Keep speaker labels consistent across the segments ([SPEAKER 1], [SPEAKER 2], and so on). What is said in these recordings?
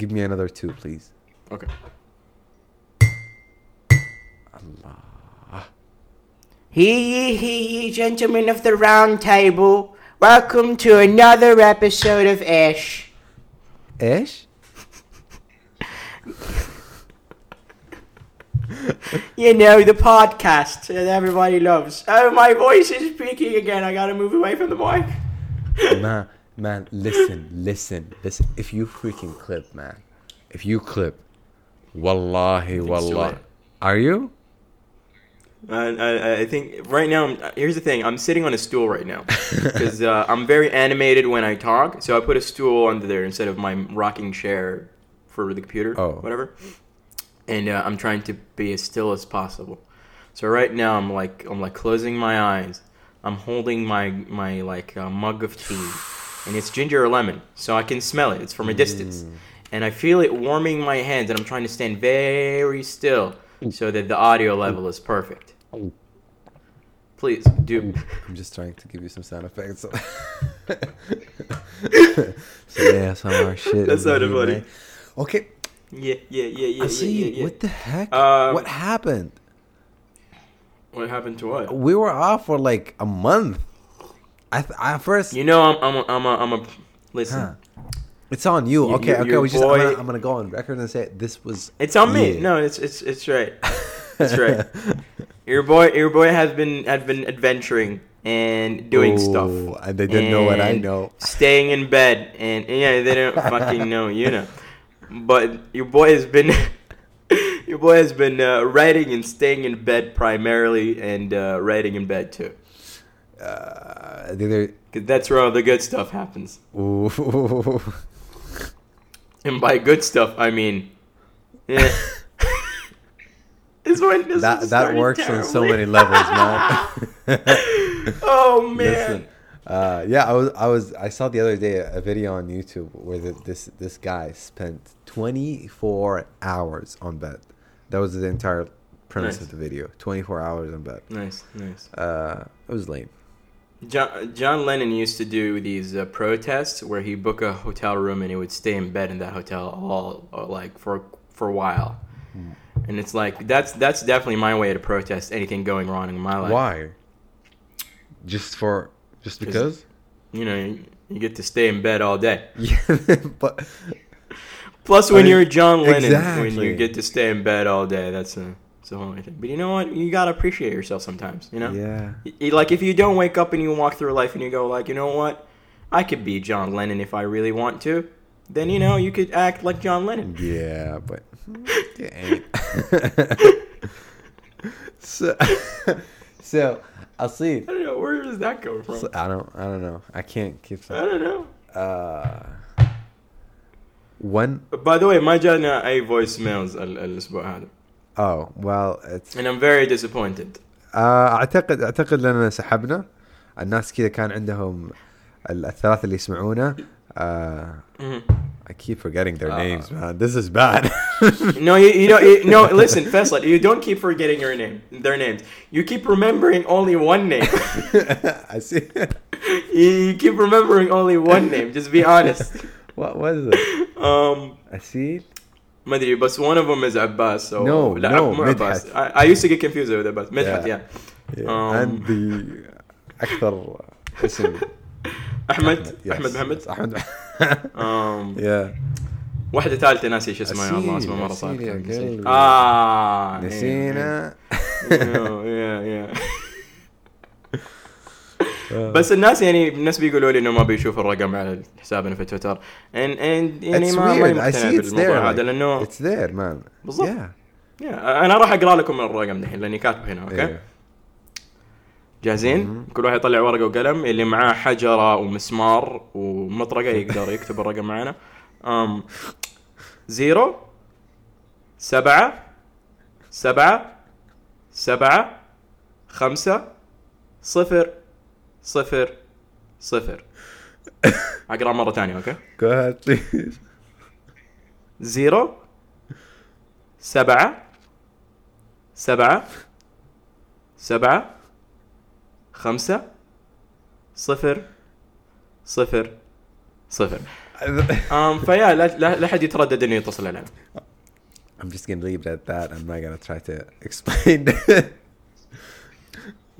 [SPEAKER 1] give me another two, please.
[SPEAKER 2] Okay.
[SPEAKER 1] Allah.
[SPEAKER 3] Hear gentlemen of the round table. Welcome to another episode of Eish.
[SPEAKER 1] Eish?
[SPEAKER 3] you know, the podcast that everybody loves. Oh, my voice is speaking again. I gotta move away from the mic.
[SPEAKER 1] nah man, listen, listen, listen. If you freaking clip, man, if you clip, wallahi,
[SPEAKER 2] it's too
[SPEAKER 1] wallah. Are you?
[SPEAKER 2] Uh, I, I think right now, here's the thing. I'm sitting on a stool right now because uh, I'm very animated when I talk. So I put a stool under there instead of my rocking chair for the computer,
[SPEAKER 1] Oh.
[SPEAKER 2] whatever. And uh, I'm trying to be as still as possible. So right now, I'm like I'm like closing my eyes. I'm holding my my like uh, mug of tea, and it's ginger or lemon, so I can smell it. It's from a distance, mm. and I feel it warming my hands. And I'm trying to stand very still mm. so that the audio level is perfect. Mm. Please do.
[SPEAKER 1] I'm just trying to give you some sound effects. so yeah, some of our shit.
[SPEAKER 2] That sounded funny.
[SPEAKER 1] Okay,
[SPEAKER 2] Yeah, yeah, yeah, yeah,
[SPEAKER 1] I
[SPEAKER 2] yeah,
[SPEAKER 1] see.
[SPEAKER 2] yeah, yeah.
[SPEAKER 1] What the heck?
[SPEAKER 2] Um,
[SPEAKER 1] what happened?
[SPEAKER 2] What happened to what?
[SPEAKER 1] We were off for like a month. I, th- I first.
[SPEAKER 2] You know, I'm, I'm, a, I'm, a, I'm a. Listen,
[SPEAKER 1] Huh. It's on you.
[SPEAKER 2] You-
[SPEAKER 1] okay,
[SPEAKER 2] you-
[SPEAKER 1] okay. We just. I'm gonna, I'm gonna go on record and say this was.
[SPEAKER 2] it's on me.
[SPEAKER 1] Yeah.
[SPEAKER 2] No, it's, it's, it's right. That's right. Your boy, your boy has been, has been adventuring and doing stuff.
[SPEAKER 1] Oh, And they didn't know what I know.
[SPEAKER 2] Staying in bed, and yeah, they don't fucking know, you know. But your boy has been, your boy has been uh, writing and staying in bed primarily, and uh, writing in bed too,
[SPEAKER 1] Uh,
[SPEAKER 2] that's where all the good stuff happens.
[SPEAKER 1] Ooh.
[SPEAKER 2] And by good stuff, I mean, yeah. this one, this
[SPEAKER 1] that that works on so many levels, man.
[SPEAKER 2] Oh man.
[SPEAKER 1] Listen, uh, yeah, I was, I was, I saw the other day a video on YouTube where the, this this guy spent 24 hours on bed. That was the entire premise
[SPEAKER 2] Nice.
[SPEAKER 1] of the video. 24 hours on bed.
[SPEAKER 2] Nice, nice.
[SPEAKER 1] Uh, it was lame.
[SPEAKER 2] John, John Lennon used to do these uh, protests where he book a hotel room and he would stay in bed in that hotel all like for for a while.
[SPEAKER 1] Hmm.
[SPEAKER 2] And it's like that's that's definitely my way to protest anything going wrong in my life.
[SPEAKER 1] Why? Just for just because?
[SPEAKER 2] You know, you, you get to stay in bed all day.
[SPEAKER 1] Yeah, but
[SPEAKER 2] Plus,
[SPEAKER 1] I
[SPEAKER 2] when
[SPEAKER 1] mean,
[SPEAKER 2] you're John Lennon, when you get to stay in bed all day, that's a that's a whole other thing. But you know what? You gotta appreciate yourself sometimes. You know.
[SPEAKER 1] yeah,
[SPEAKER 2] Y- y- like if you don't wake up and you walk through life and you go like, you know what, I could be John Lennon if I really want to. Then you know you could act like John Lennon.
[SPEAKER 1] yeah, but you ain't. so, so I'll see.
[SPEAKER 2] I don't know where does that come from.
[SPEAKER 1] I don't. I don't know. I can't keep.
[SPEAKER 2] I don't know.
[SPEAKER 1] Uh, when?
[SPEAKER 2] But by the way, ما جانا أي voicemails ال- الأسبوع هذا.
[SPEAKER 1] Oh well, it's.
[SPEAKER 2] And I'm very disappointed.
[SPEAKER 1] آه اعتقد اعتقد لاننا سحبنا الناس كذا كان عندهم ال- الثلاثه اللي يسمعونا. Uh,
[SPEAKER 2] Mhm.
[SPEAKER 1] I keep forgetting their
[SPEAKER 2] Uh.
[SPEAKER 1] names, man. This is bad.
[SPEAKER 2] No, you, you don't. You, no, listen, Faisal, you don't keep forgetting your name, their names. You keep remembering only one name.
[SPEAKER 1] I see.
[SPEAKER 2] you, you keep remembering only one name. Just be honest.
[SPEAKER 1] what was it?
[SPEAKER 2] Um,
[SPEAKER 1] I see.
[SPEAKER 2] ما أدري بس one of them is Abbas so
[SPEAKER 1] No,
[SPEAKER 2] لا
[SPEAKER 1] no,
[SPEAKER 2] مو
[SPEAKER 1] مدحت.
[SPEAKER 2] I, I used to get confused with Abbas مدحت
[SPEAKER 1] Yeah.
[SPEAKER 2] yeah,
[SPEAKER 1] Yeah.
[SPEAKER 2] Um,
[SPEAKER 1] the أكثر اسم
[SPEAKER 2] أحمد
[SPEAKER 1] Yes.
[SPEAKER 2] أحمد محمد
[SPEAKER 1] أحمد
[SPEAKER 2] um,
[SPEAKER 1] yeah
[SPEAKER 2] واحدة ثالثة ناسي شو اسمها يا الله اسمها مرة صعب
[SPEAKER 1] يا.
[SPEAKER 2] آه
[SPEAKER 1] نسينا
[SPEAKER 2] yeah, yeah. بس الناس يعني الناس بيقولوا لي إنه ما بيشوفوا الرقم على حسابنا في تويتر يعني ما مقتنع. بالموضوع هذا لأنه
[SPEAKER 1] It's there, man.
[SPEAKER 2] بالضبط. أنا راح أقرأ لكم الرقم دحين لأني كاتبه هنا
[SPEAKER 1] أوكي.
[SPEAKER 2] جاهزين؟ كل واحد يطلع ورقة وقلم اللي معاه حجرة ومسمار ومطرقة يقدر يكتب الرقم معنا. أم زيرو سبعة سبعة سبعة خمسة صفر صفر صفر مرة ثانية أوكي؟
[SPEAKER 1] Go ahead, please.
[SPEAKER 2] زيرو سبعة سبعة سبعة خمسة صفر صفر صفر um, فيا لا لا لا حد يتردد إنه يتصل علينا
[SPEAKER 1] I'm just gonna leave it at that. I'm not gonna try to explain.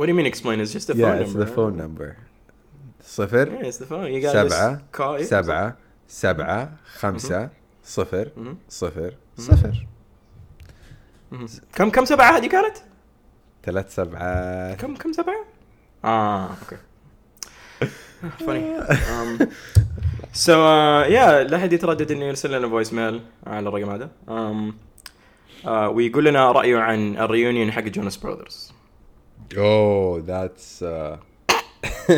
[SPEAKER 2] What do you mean explain? It's just the
[SPEAKER 1] yeah,
[SPEAKER 2] phone
[SPEAKER 1] it's
[SPEAKER 2] number.
[SPEAKER 1] the phone number. صفر
[SPEAKER 2] Yeah, it's the phone. You got
[SPEAKER 1] سبعة
[SPEAKER 2] call. yeah.
[SPEAKER 1] سبعة سبعة خمسة صفر
[SPEAKER 2] Mhm.
[SPEAKER 1] صفر صفر
[SPEAKER 2] Mhm. كم كم سبعة هذه كانت؟
[SPEAKER 1] ثلاث سبعات
[SPEAKER 2] كم كم سبعة؟ آه أوكي. funny. Um, so uh, yeah لا حد يتردد إنه يرسل لنا فويس ميل على الرقم هذا. Um, uh, ويقول لنا رأيه عن الريونيون حق جونس براذرز.
[SPEAKER 1] Oh, that's. Uh...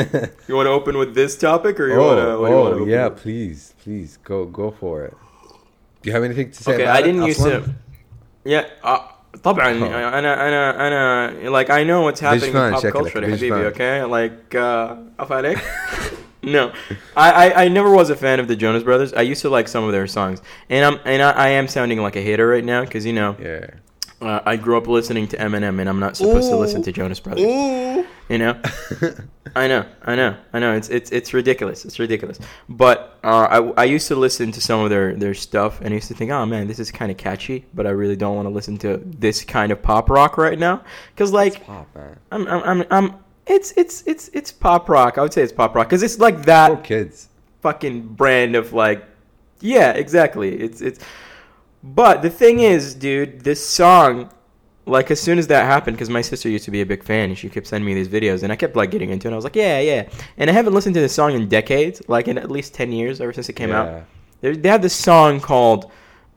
[SPEAKER 2] You want to open with this topic or you
[SPEAKER 1] oh,
[SPEAKER 2] want to? What do you
[SPEAKER 1] oh
[SPEAKER 2] want to
[SPEAKER 1] yeah, please, please go go for it. Do you have anything to say
[SPEAKER 2] Okay,
[SPEAKER 1] about
[SPEAKER 2] I didn't
[SPEAKER 1] it,
[SPEAKER 2] used to.
[SPEAKER 1] أصلاً?
[SPEAKER 2] Yeah, uh, طبعا
[SPEAKER 1] Oh.
[SPEAKER 2] انا انا انا like I know what's happening
[SPEAKER 1] فان
[SPEAKER 2] in pop
[SPEAKER 1] شكلك،
[SPEAKER 2] culture يا
[SPEAKER 1] بيج
[SPEAKER 2] حبيبي
[SPEAKER 1] فان.
[SPEAKER 2] okay like uh, عفا عليك no I, I I never was a fan of the Jonas Brothers I used to like some of their songs and I'm and I, I am sounding like a hater right now because you know
[SPEAKER 1] Yeah.
[SPEAKER 2] uh, I grew up listening to Eminem and I'm not supposed to listen to Jonas Brothers
[SPEAKER 1] Ooh.
[SPEAKER 2] you know I know, I know, I know. It's it's it's ridiculous. It's ridiculous. But uh, I I used to listen to some of their their stuff, and I used to think, oh man, this is kind of catchy. But I really don't want to listen to this kind of pop rock right now, because like
[SPEAKER 1] Pop man.
[SPEAKER 2] I'm I'm I'm, I'm it's it's it's it's pop rock. I would say it's pop rock because it's like that
[SPEAKER 1] kids.
[SPEAKER 2] fucking brand of like yeah exactly it's it's but the thing is dude this song like as soon as that happened because my sister used to be a big fan and she kept sending me these videos and i kept like getting into it i was like yeah yeah and i haven't listened to this song in decades like in at least 10 years ever since it came out
[SPEAKER 1] Yeah.
[SPEAKER 2] they, they have this song called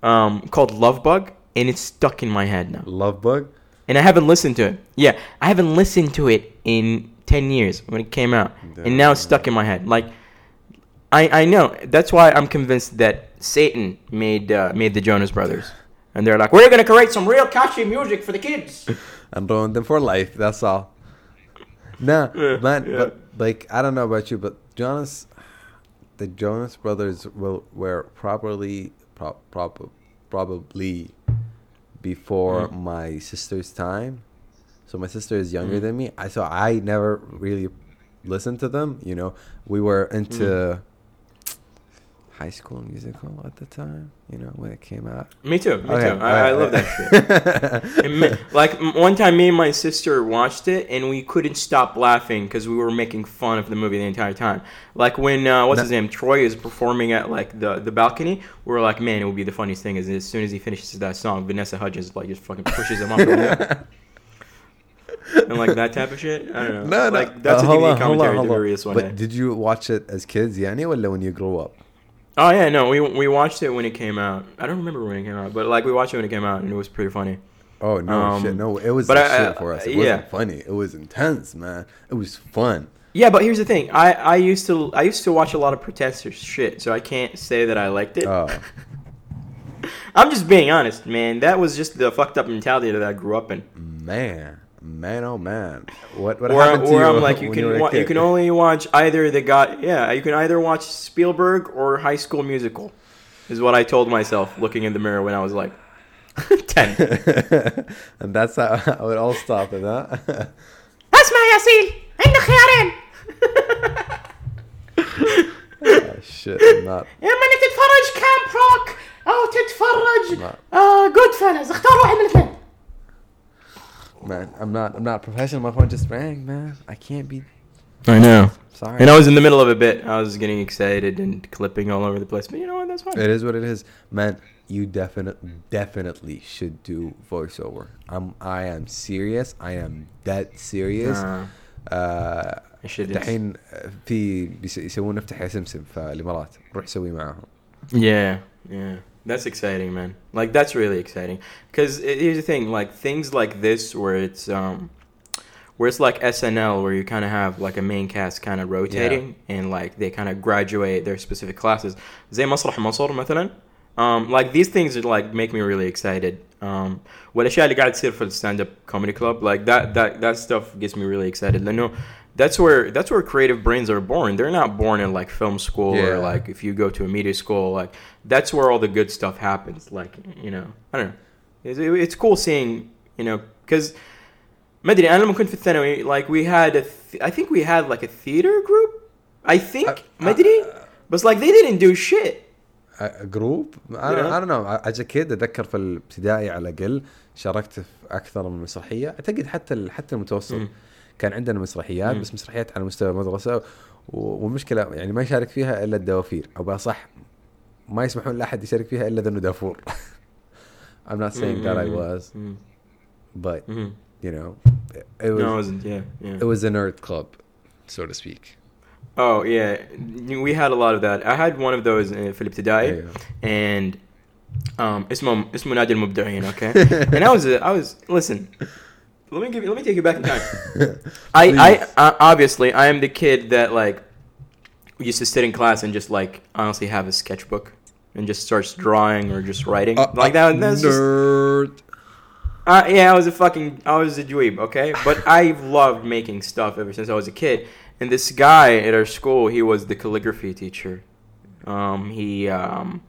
[SPEAKER 2] um called love bug and it's stuck in my head now
[SPEAKER 1] Love bug.
[SPEAKER 2] and I haven't listened to it. Yeah, I haven't listened to it in ten years when it came out, and now it's stuck in my head. Like, I I know that's why I'm convinced that Satan made uh, made the Jonas Brothers, and they're like, we're gonna create some real catchy music for the kids.
[SPEAKER 1] and ruin them for life. That's all. Nah,
[SPEAKER 2] Yeah,
[SPEAKER 1] man.
[SPEAKER 2] yeah.
[SPEAKER 1] But like, I don't know about you, but Jonas, the Jonas Brothers will were properly, pro- prob- probably before
[SPEAKER 2] Mhm.
[SPEAKER 1] my sister's time. So my sister is younger
[SPEAKER 2] Mhm.
[SPEAKER 1] than me. I so I never really listened to them. You know, we were into high school musical at the time. You know when it came out.
[SPEAKER 2] Me too. Me
[SPEAKER 1] Okay,
[SPEAKER 2] too. I, I love that shit. Me- like one time, me and my sister watched it, and we couldn't stop laughing because we were making fun of the movie the entire time. Like when uh, what's
[SPEAKER 1] No-
[SPEAKER 2] his name, Troy is performing at like the the balcony. we're like, man, it would be the funniest thing is as soon as he finishes that song, Vanessa Hudgens like just fucking pushes him up. the window. and like that type of shit. I don't know.
[SPEAKER 1] No, no.
[SPEAKER 2] Like that's
[SPEAKER 1] Uh,
[SPEAKER 2] a DVD
[SPEAKER 1] on, hold on, hold on.
[SPEAKER 2] one
[SPEAKER 1] But did you watch it as kids, yani, or when you grew up?
[SPEAKER 2] Oh yeah, no, we we watched it when it came out. I don't remember when it came out, but like we watched it when it came out, and it was pretty funny.
[SPEAKER 1] Oh no,
[SPEAKER 2] Um,
[SPEAKER 1] shit, no, it was
[SPEAKER 2] but I-
[SPEAKER 1] shit for us. It
[SPEAKER 2] yeah.
[SPEAKER 1] wasn't funny. It was intense, man. It was fun.
[SPEAKER 2] Yeah, but here's the thing. I, I used to I used to watch a lot of protester shit, so I can't say that I liked it.
[SPEAKER 1] Oh,
[SPEAKER 2] I'm just being honest, man. That was just the fucked up mentality that I grew up in.
[SPEAKER 1] man, man, oh man, what what
[SPEAKER 2] Where,
[SPEAKER 1] happened to
[SPEAKER 2] where
[SPEAKER 1] you?
[SPEAKER 2] I'm like, you
[SPEAKER 1] when
[SPEAKER 2] can
[SPEAKER 1] were a
[SPEAKER 2] wa- you
[SPEAKER 1] kid?
[SPEAKER 2] can only watch either the guy. Yeah, you can either watch Spielberg or High School Musical, is what I told myself looking in the mirror when I was like ten.
[SPEAKER 1] and that's how, how it all started, huh?
[SPEAKER 3] اسمع يا سيل عندك خيارين
[SPEAKER 1] oh, shit, I'm not.
[SPEAKER 3] اما انك تتفرج كامب روك او تتفرج
[SPEAKER 1] نعم.
[SPEAKER 3] آه جود فيلز اختار واحد من الاثنين
[SPEAKER 1] Man, I'm not. I'm not professional. My phone just rang, man. I can't be.
[SPEAKER 2] I know.
[SPEAKER 1] Sorry.
[SPEAKER 2] And I was in the middle of a bit. I was getting excited and clipping all over the place. But you know what? That's fine.
[SPEAKER 1] It is what it is, man. You definitely, definitely should do voiceover. I'm. I am serious. I am dead serious.
[SPEAKER 2] Uh,
[SPEAKER 1] آه
[SPEAKER 2] I should.
[SPEAKER 1] دحين في بيس- يسوون افتح يا سمسم في الامارات روح سوي معاهم
[SPEAKER 2] Yeah, yeah. That's exciting, man. Like that's really exciting. Cause it, here's the thing, like things like this where it's um where it's like SNL where you kind of have like a main cast kind of rotating and like they kind of graduate their specific classes. زي مسرح مصر مثلا. Um, like these things are like make me really excited. Um, والاشياء اللي قاعد تصير في stand up comedy club like that that that stuff gets me really excited. لأنه that's where that's where creative brains are born. They're not born in like film school or
[SPEAKER 1] Yeah.
[SPEAKER 2] like if you go to a media school. Like that's where all the good stuff happens. Like you know, I don't know. It's, it's cool seeing you know because ما ادري انا لما كنت في الثانوي like we had a th- I think we had like a theater group. I think
[SPEAKER 1] Uh,
[SPEAKER 2] ما ادري
[SPEAKER 1] uh,
[SPEAKER 2] but like they didn't do shit.
[SPEAKER 1] جروب انا
[SPEAKER 2] Yeah.
[SPEAKER 1] انا نو از كيد اتذكر في الابتدائي على الاقل شاركت في اكثر من مسرحيه اعتقد حتى ال- حتى المتوسط
[SPEAKER 2] مم.
[SPEAKER 1] كان عندنا مسرحيات. بس مسرحيات على مستوى المدرسة والمشكلة يعني ما يشارك فيها إلا الدوافير أو بأصح ما يسمحون لأحد يشارك فيها إلا ذنو دافور I'm not saying that I was but you know it was
[SPEAKER 2] No, I wasn't. Yeah, yeah.
[SPEAKER 1] it was a nerd club so to speak
[SPEAKER 2] Oh yeah, we had a lot of that. I had one of those في الابتدائي and um اسمه اسمه نادي المبدعين okay and I was I was listen let me give you, let me take you back in time I I uh, obviously I am the kid that like used to sit in class and just like honestly have a sketchbook and just starts drawing or just writing
[SPEAKER 1] Uh,
[SPEAKER 2] like that that's just
[SPEAKER 1] nerd
[SPEAKER 2] uh, yeah, I was a fucking, I was a dweeb, okay? But I've loved making stuff ever since I was a kid. And this guy at our school, he was the calligraphy teacher. Um, he um,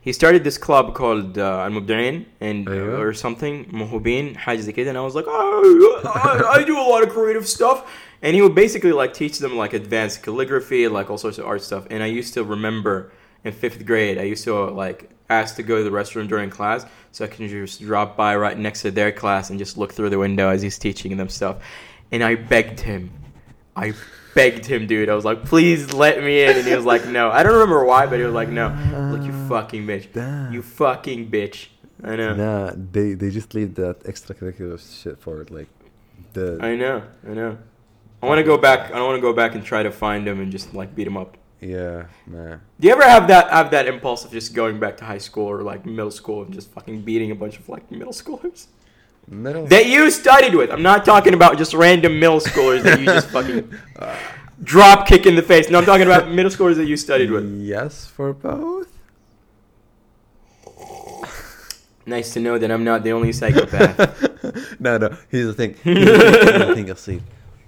[SPEAKER 2] he started this club called uh, Al Mubda'in and
[SPEAKER 1] أيوة.
[SPEAKER 2] or something, Muhubin, حاجة زي كده. And I was like, oh, I, I do a lot of creative stuff. And he would basically like teach them like advanced calligraphy, like all sorts of art stuff. And I used to remember in fifth grade, I used to like ask to go to the restroom during class so I can just drop by right next to their class and just look through the window as he's teaching them stuff. And I begged him. I begged him, dude. I was like, please let me in. And he was like, no. I don't remember why, but he was like, no. Look, you fucking bitch.
[SPEAKER 1] Damn.
[SPEAKER 2] You fucking bitch. I know.
[SPEAKER 1] Nah, they they just leave that extracurricular shit for it, like the
[SPEAKER 2] I know. I know. I want to go back. I want to go back and try to find him and just like beat him up.
[SPEAKER 1] yeah, man.
[SPEAKER 2] Do you ever have that have that impulse of just going back to high school or like middle school and just fucking beating a bunch of like middle schoolers
[SPEAKER 1] Middle.
[SPEAKER 2] that you studied with? I'm not talking about just random middle schoolers that you just fucking drop kick in the face. No, I'm talking about middle schoolers that you studied with.
[SPEAKER 1] Yes, for both.
[SPEAKER 2] Nice to know that I'm not the only psychopath.
[SPEAKER 1] no, no. Here's the thing. Here's the thing, here's the thing يصير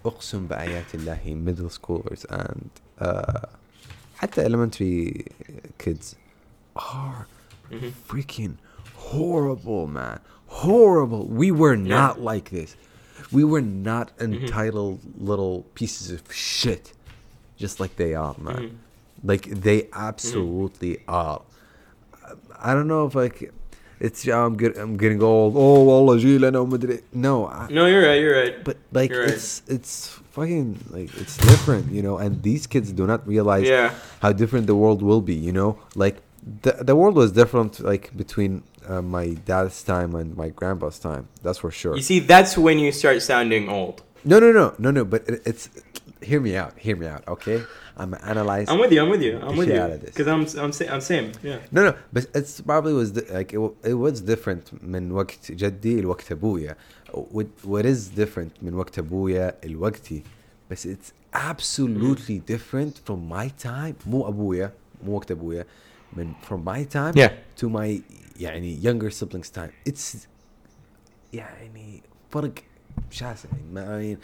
[SPEAKER 1] أقسم بآيات الله middle schoolers and uh, حتى elementary kids are
[SPEAKER 2] Mhm.
[SPEAKER 1] freaking horrible, man. horrible. We were not yeah. like this. We were not mm-hmm. entitled mm-hmm. little pieces of shit, just like they are, man.
[SPEAKER 2] Mm-hmm.
[SPEAKER 1] Like they mm-hmm. absolutely mm-hmm. are. I don't know if like it's I'm get. I'm getting old. Oh, Allah no No, I,
[SPEAKER 2] no, you're right. You're right.
[SPEAKER 1] But like
[SPEAKER 2] right.
[SPEAKER 1] it's it's fucking like it's different, you know. And these kids do not realize
[SPEAKER 2] yeah.
[SPEAKER 1] how different the world will be, you know. Like the the world was different like between uh, my dad's time and my grandpa's time. That's for sure.
[SPEAKER 2] You see, that's when you start sounding old.
[SPEAKER 1] No, no, no, no, no. But it, it's hear me out. Hear me out. Okay, I'm analyze.
[SPEAKER 2] I'm with you. I'm with you. I'm with
[SPEAKER 1] Shit
[SPEAKER 2] you.
[SPEAKER 1] out of this.
[SPEAKER 2] Because I'm I'm sa- I'm same. Yeah.
[SPEAKER 1] No, no, but it's probably was di- like it, wa- it was different من وقت جدي لوقت ابويا. What, what is different من وقت ابويا لوقتي بس it's absolutely different from my time مو ابويا مو وقت ابويا من from my time
[SPEAKER 2] Yeah.
[SPEAKER 1] to my يعني younger siblings time it's يعني فرق شاسع ما I mean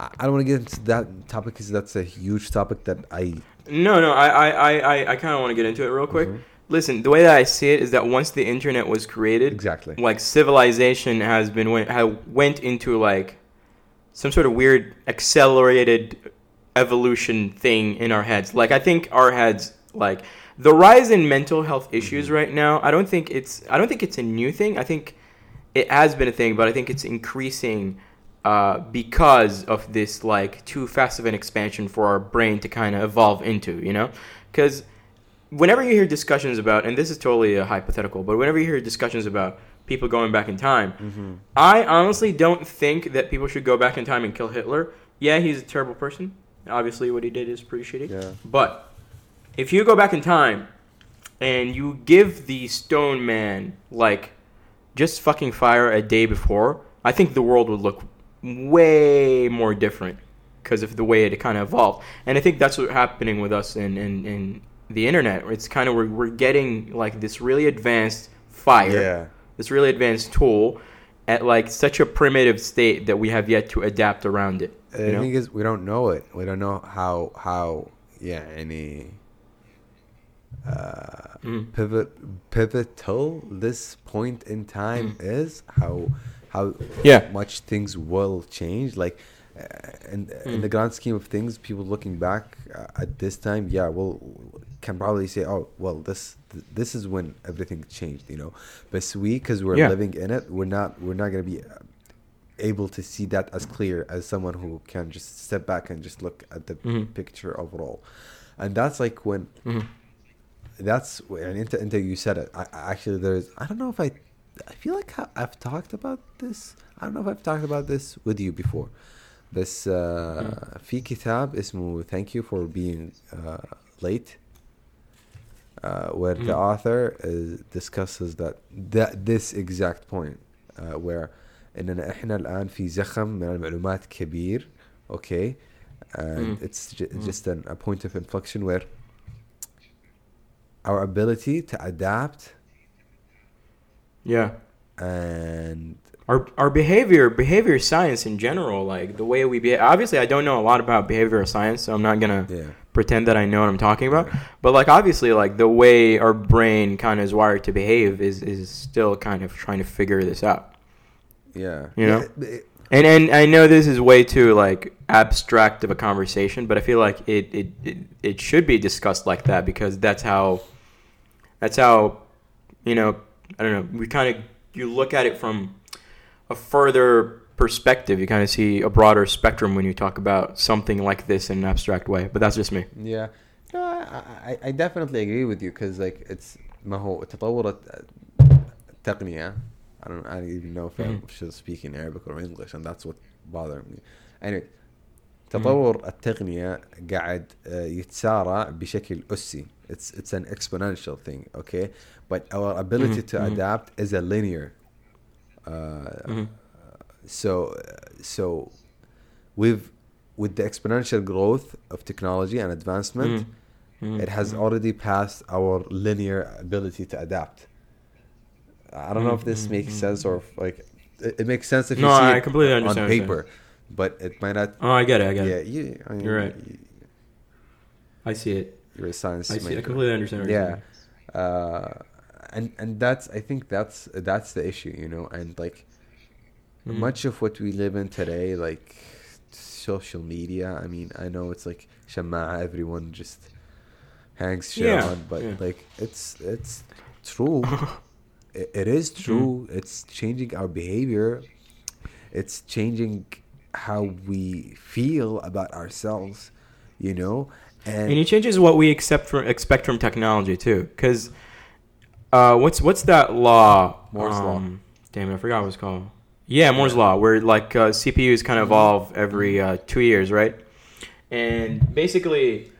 [SPEAKER 1] I I don't want to get into that topic because that's a huge topic that I
[SPEAKER 2] No, no. I I I I, I kind of want to get into it real quick. Listen, the way that I see it is that once the internet was created,
[SPEAKER 1] exactly
[SPEAKER 2] like civilization has been went ha, went into like some sort of weird accelerated evolution thing in our heads. Like I think our heads like the rise in mental health issues right now. I don't think it's I don't think it's a new thing. I think it has been a thing, but I think it's increasing uh, because of this like too fast of an expansion for our brain to kind of evolve into. You know, because whenever you hear discussions about, and this is totally a hypothetical, but whenever you hear discussions about people going back in time, I honestly don't think that people should go back in time and kill Hitler. Yeah, he's a terrible person. Obviously, what he did is pretty shitty.
[SPEAKER 1] Yeah.
[SPEAKER 2] But if you go back in time and you give the Stone Man like just fucking fire a day before, I think the world would look way more different because of the way it kind of evolved. And I think that's what's happening with us in, in, in the internet. It's kind of we're, we're getting like this really advanced fire,
[SPEAKER 1] yeah
[SPEAKER 2] this really advanced tool at like such a primitive state that we have yet to adapt around it.
[SPEAKER 1] The
[SPEAKER 2] You know?
[SPEAKER 1] thing is, we don't know it. We don't know how how yeah any uh,
[SPEAKER 2] Mm.
[SPEAKER 1] pivot pivotal this point in time is. How how
[SPEAKER 2] Mm. Yeah.
[SPEAKER 1] much things will change. Like uh, in in
[SPEAKER 2] Mm.
[SPEAKER 1] the grand scheme of things, people looking back uh, at this time, yeah, well, can probably say, "Oh, well, this th- this is when everything changed," you know. But we, because we're
[SPEAKER 2] Yeah.
[SPEAKER 1] living in it, we're not we're not gonna be uh, able to see that as clear as someone who can just step back and just look at the
[SPEAKER 2] Mhm.
[SPEAKER 1] picture overall, and that's like when
[SPEAKER 2] Mhm
[SPEAKER 1] that's and into, into you said it. I, I actually there's I don't know if I I feel like I- I've talked about this. I don't know if I've talked about this with you before. بس uh, في كتاب اسمه Thank you for being uh, late uh, where the
[SPEAKER 2] Mm.
[SPEAKER 1] author is, discusses that, that this exact point uh, where اننا احنا الان في زخم من المعلومات كبير okay and
[SPEAKER 2] Mm.
[SPEAKER 1] it's ju-
[SPEAKER 2] Mm.
[SPEAKER 1] just an, a point of inflection where our ability to adapt
[SPEAKER 2] Yeah.
[SPEAKER 1] and
[SPEAKER 2] Our our behavior behavior science in general, like the way we behave. Obviously, I don't know a lot about behavioral science, so I'm not gonna
[SPEAKER 1] yeah
[SPEAKER 2] pretend that I know what I'm talking about. But like obviously, like the way our brain kind of is wired to behave is is still kind of trying to figure this out.
[SPEAKER 1] yeah
[SPEAKER 2] You know?
[SPEAKER 1] Yeah, it-
[SPEAKER 2] And and I know this is way too like abstract of a conversation, but I feel like it it, it, it should be discussed like that because that's how that's how you know I don't know we kind of you look at it from a further perspective. You kind of see a broader spectrum when you talk about something like this in an abstract way. But that's just me.
[SPEAKER 1] Yeah. No, I, I, I definitely agree with you because like it's ما هو تطور التقنية I don't I don't even know if I
[SPEAKER 2] Mhm.
[SPEAKER 1] should speak in Arabic or English and that's what bothered me. Anyway تطور التقنية قاعد آه، يتسارع بشكل أسي. It's it's an exponential thing, okay? But our ability
[SPEAKER 2] Mhm,
[SPEAKER 1] to
[SPEAKER 2] mhm.
[SPEAKER 1] adapt is a linear. Uh,
[SPEAKER 2] Mhm.
[SPEAKER 1] so so with with the exponential growth of technology and advancement
[SPEAKER 2] Mhm. Mhm.
[SPEAKER 1] it has
[SPEAKER 2] Mhm.
[SPEAKER 1] already passed our linear ability to adapt i don't know if this
[SPEAKER 2] Mhm,
[SPEAKER 1] makes
[SPEAKER 2] mhm,
[SPEAKER 1] sense or if, like it, it makes sense if you
[SPEAKER 2] No,
[SPEAKER 1] see
[SPEAKER 2] I
[SPEAKER 1] it
[SPEAKER 2] completely
[SPEAKER 1] on
[SPEAKER 2] understand what you're
[SPEAKER 1] paper but it might not
[SPEAKER 2] Oh, I get it. I get
[SPEAKER 1] yeah
[SPEAKER 2] it.
[SPEAKER 1] you I mean,
[SPEAKER 2] You're right.
[SPEAKER 1] you-
[SPEAKER 2] I see it.
[SPEAKER 1] you're a science
[SPEAKER 2] I see. I completely understand. What
[SPEAKER 1] yeah uh and and that's i think that's that's the issue you know and like
[SPEAKER 2] Mhm.
[SPEAKER 1] much of what we live in today like social media i mean i know it's like shama everyone just hangs shit
[SPEAKER 2] Yeah,
[SPEAKER 1] on but
[SPEAKER 2] yeah.
[SPEAKER 1] like it's it's true it, it is
[SPEAKER 2] Mm-hmm.
[SPEAKER 1] true it's changing our behavior it's changing how we feel about ourselves you know and,
[SPEAKER 2] and it changes what we accept from expect from technology too. Because uh, what's what's that law?
[SPEAKER 1] Moore's law.
[SPEAKER 2] Um, Damn it, I forgot what it's called. Yeah, Moore's law, where like uh, CPUs kind of evolve every uh, two years, right? And basically,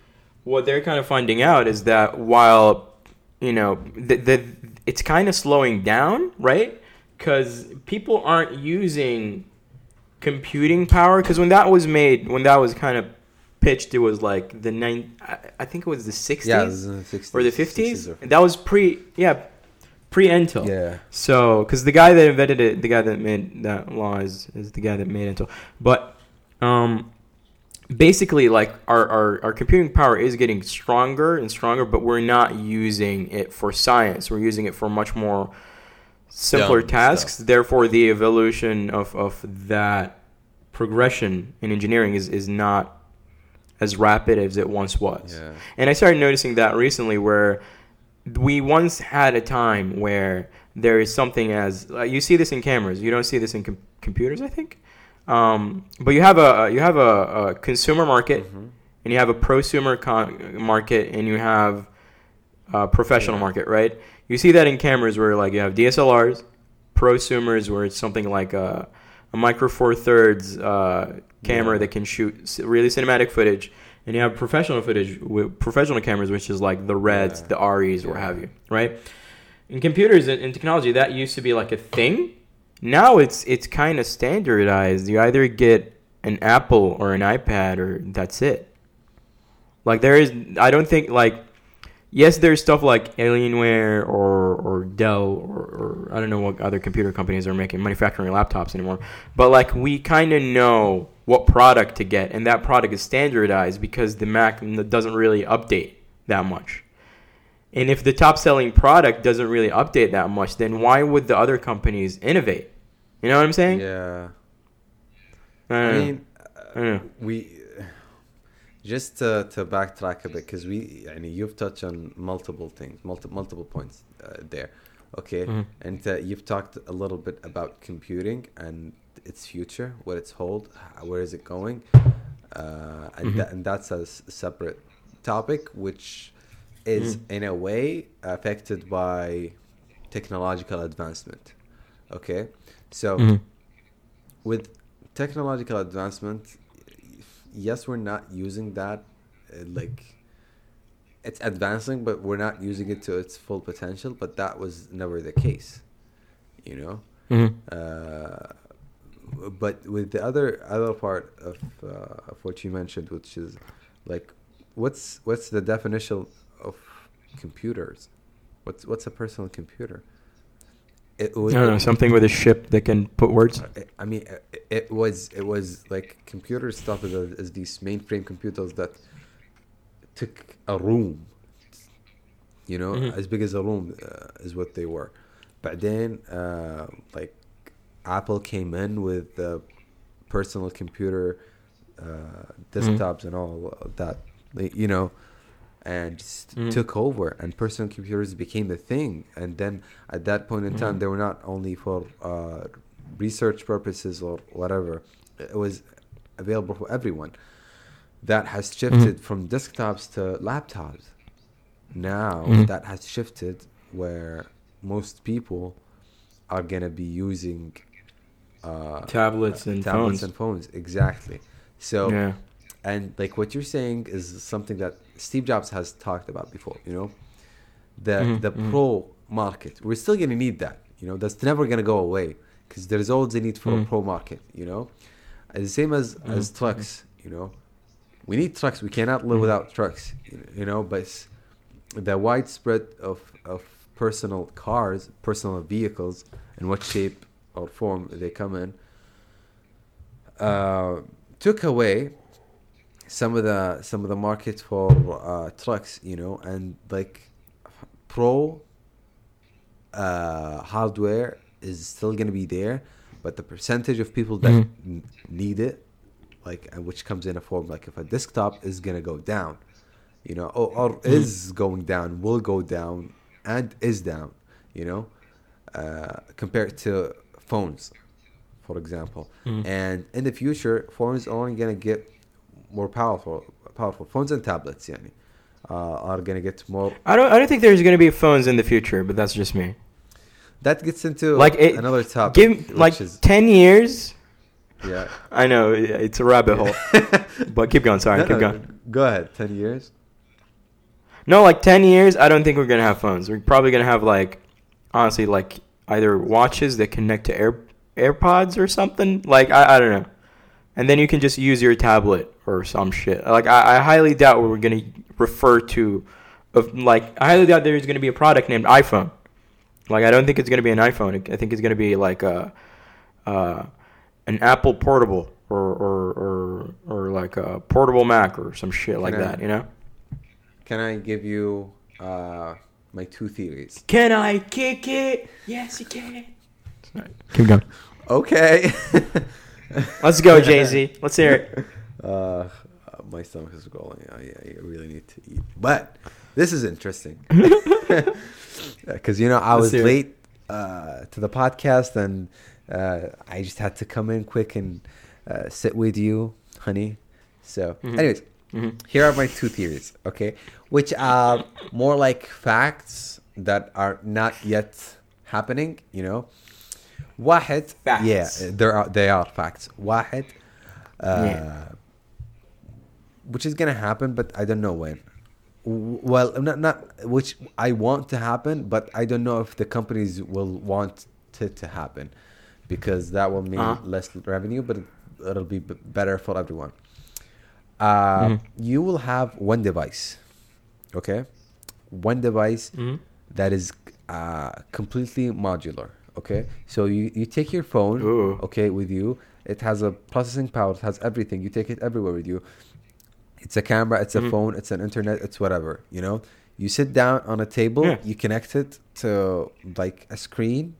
[SPEAKER 2] what they're kind of finding out is that while you know the, the it's kind of slowing down, right? Because people aren't using computing power. Because when that was made, when that was kind of pitched, it was like the nine. I, think it was the sixties
[SPEAKER 1] yeah the 60s,
[SPEAKER 2] or the
[SPEAKER 1] 60s
[SPEAKER 2] fifties.
[SPEAKER 1] or-
[SPEAKER 2] That was pre, yeah, pre Intel.
[SPEAKER 1] yeah
[SPEAKER 2] So, because the guy that invented it, the guy that made that law is, is the guy that made Intel. But, um, basically, like our, our our computing power is getting stronger and stronger, but we're not using it for science. We're using it for much more simpler
[SPEAKER 1] Dumb
[SPEAKER 2] tasks.
[SPEAKER 1] stuff.
[SPEAKER 2] Therefore, the evolution of of that progression in engineering is is not as rapid as it once was.
[SPEAKER 1] yeah
[SPEAKER 2] And I started noticing that recently where we once had a time where there is something as uh, you see this in cameras. You don't see this in com- computers, I think. Um, but you have a you have a, a consumer market
[SPEAKER 1] Mhm.
[SPEAKER 2] and you have a prosumer con- market and you have a professional
[SPEAKER 1] Yeah.
[SPEAKER 2] market, right? You see that in cameras where like you have DSLRs, prosumers where it's something like a, a micro four thirds uh, camera
[SPEAKER 1] Yeah.
[SPEAKER 2] that can shoot really cinematic footage, and you have professional footage with professional cameras, which is like the Reds,
[SPEAKER 1] Yeah.
[SPEAKER 2] the or
[SPEAKER 1] Yeah.
[SPEAKER 2] have you, right? In computers and in technology, that used to be like a thing. Now it's it's kind of standardized. You either get an Apple or an iPad, or that's it. Like there is, I don't think like, yes, there's stuff like Alienware or or Dell or, or I don't know what other computer companies are making manufacturing laptops anymore. But like we kind of know what product to get, and that product is standardized because the Mac doesn't really update that much. And if the top selling product doesn't really update that much, then why would the other companies innovate? You know what I'm saying?
[SPEAKER 1] yeah
[SPEAKER 2] I
[SPEAKER 1] I mean,
[SPEAKER 2] I
[SPEAKER 1] we just to, to backtrack a bit because we I mean, you've touched on multiple things multiple multiple points uh, there okay
[SPEAKER 2] Mhm.
[SPEAKER 1] and uh, you've talked a little bit about computing and its future what it's hold where is it going uh, and,
[SPEAKER 2] Mhm.
[SPEAKER 1] tha- and that's a s- separate topic which is
[SPEAKER 2] Mhm.
[SPEAKER 1] in a way affected by technological advancement okay so
[SPEAKER 2] Mhm.
[SPEAKER 1] with technological advancement yes we're not using that uh, like it's advancing but we're not using it to its full potential but that was never the case you know?
[SPEAKER 2] Mhm.
[SPEAKER 1] uh, but with the other other part of uh, of what you mentioned which is like what's what's the definition of computers? What's what's a personal computer it
[SPEAKER 2] I don't know something with a ship that can put words.
[SPEAKER 1] I mean, it, it was it was like computers started as, as these mainframe computers that took a room, you know,
[SPEAKER 2] Mhm.
[SPEAKER 1] as big as a room uh, is what they were. But then, uh, like, Apple came in with the personal computer, uh, desktops, and all that, you know, and just
[SPEAKER 2] Mhm.
[SPEAKER 1] took over, and personal computers became a thing. And then at that point in time,
[SPEAKER 2] Mhm.
[SPEAKER 1] they were not only for uh, research purposes or whatever; it was available for everyone. That has shifted from desktops to laptops. Now that has shifted where most people are gonna be using uh,
[SPEAKER 2] Tablets and
[SPEAKER 1] tablets
[SPEAKER 2] phones.
[SPEAKER 1] and phones exactly. So
[SPEAKER 2] yeah.
[SPEAKER 1] And like what you're saying is something that Steve Jobs has talked about before. You know, the
[SPEAKER 2] Mhm,
[SPEAKER 1] the
[SPEAKER 2] mhm.
[SPEAKER 1] pro market. We're still gonna need that. You know, that's never gonna go away because there's always a need for a
[SPEAKER 2] Mhm.
[SPEAKER 1] pro market. You know, And the same as as
[SPEAKER 2] Mhm,
[SPEAKER 1] trucks. You know, we need trucks. We cannot live
[SPEAKER 2] Mhm.
[SPEAKER 1] without trucks. You know, but the widespread of of personal cars, personal vehicles, and what shape or form they come in, uh, took away some of the some of the market for uh, trucks, you know, and like pro uh, hardware is still going to be there, but the percentage of people that
[SPEAKER 2] Mhm.
[SPEAKER 1] n- need it, like which comes in a form like if a desktop is going to go down, you know, or, or is going down, will go down, and is down, you know, uh, compared to phones, for example.
[SPEAKER 2] Mhm.
[SPEAKER 1] And in the future, phones are only gonna get more powerful. Powerful phones and tablets, yani, uh, are gonna get more.
[SPEAKER 2] I don't. I don't think there's going to be phones in the future, but that's just me.
[SPEAKER 1] That gets into
[SPEAKER 2] Like, it-
[SPEAKER 1] another topic.
[SPEAKER 2] Give like
[SPEAKER 1] is,
[SPEAKER 2] ten years.
[SPEAKER 1] yeah.
[SPEAKER 2] I know it's a rabbit hole, but keep going. Sorry,
[SPEAKER 1] No,
[SPEAKER 2] keep
[SPEAKER 1] no,
[SPEAKER 2] going.
[SPEAKER 1] Go ahead. Ten years.
[SPEAKER 2] No, like ten years. I don't think we're gonna have phones. We're probably gonna have like, honestly, like either watches that connect to Air AirPods or something. Like I, I don't know. And then you can just use your tablet or some shit. Like I, I highly doubt we're gonna refer to, of like I highly doubt there's gonna be a product named iPhone. Like I don't think it's gonna be an iPhone. I think it's gonna be like a, uh, an Apple portable or or or, or like a portable Mac or some shit like
[SPEAKER 1] I-
[SPEAKER 2] that. You know.
[SPEAKER 1] Can I give you uh, my two theories?
[SPEAKER 2] Can I kick it? Yes, you can. Keep going.
[SPEAKER 1] Okay.
[SPEAKER 2] Let's go, Jay Z. Let's hear it.
[SPEAKER 1] Uh, my stomach is growling. I, I really need to eat. But this is interesting because you know I
[SPEAKER 2] Let's
[SPEAKER 1] was late uh, to the podcast and uh, I just had to come in quick and uh, sit with you, honey. So,
[SPEAKER 2] Mhm.
[SPEAKER 1] anyways,
[SPEAKER 2] Mhm.
[SPEAKER 1] here are my two theories. Okay, which are more like facts that are not yet happening. You know, واحد
[SPEAKER 2] Facts.
[SPEAKER 1] yeah, there are they are facts. واحد uh,
[SPEAKER 2] Yeah.
[SPEAKER 1] which is gonna happen, but I don't know when. W- Well, not not which I want to happen, but I don't know if the companies will want it to happen because that will mean
[SPEAKER 2] Uh-huh.
[SPEAKER 1] less revenue, but it, it'll be b- better for everyone. Uh,
[SPEAKER 2] Mhm.
[SPEAKER 1] You will have one device, okay? One device
[SPEAKER 2] Mhm.
[SPEAKER 1] that is uh, completely modular. Okay, so you, you take your phone,
[SPEAKER 2] Ooh.
[SPEAKER 1] okay, with you. It has a processing power. It has everything. You take it everywhere with you. It's a camera. It's a
[SPEAKER 2] Mhm.
[SPEAKER 1] phone. It's an internet. It's whatever. You know. You sit down on a table.
[SPEAKER 2] Yeah.
[SPEAKER 1] You connect it to like a screen.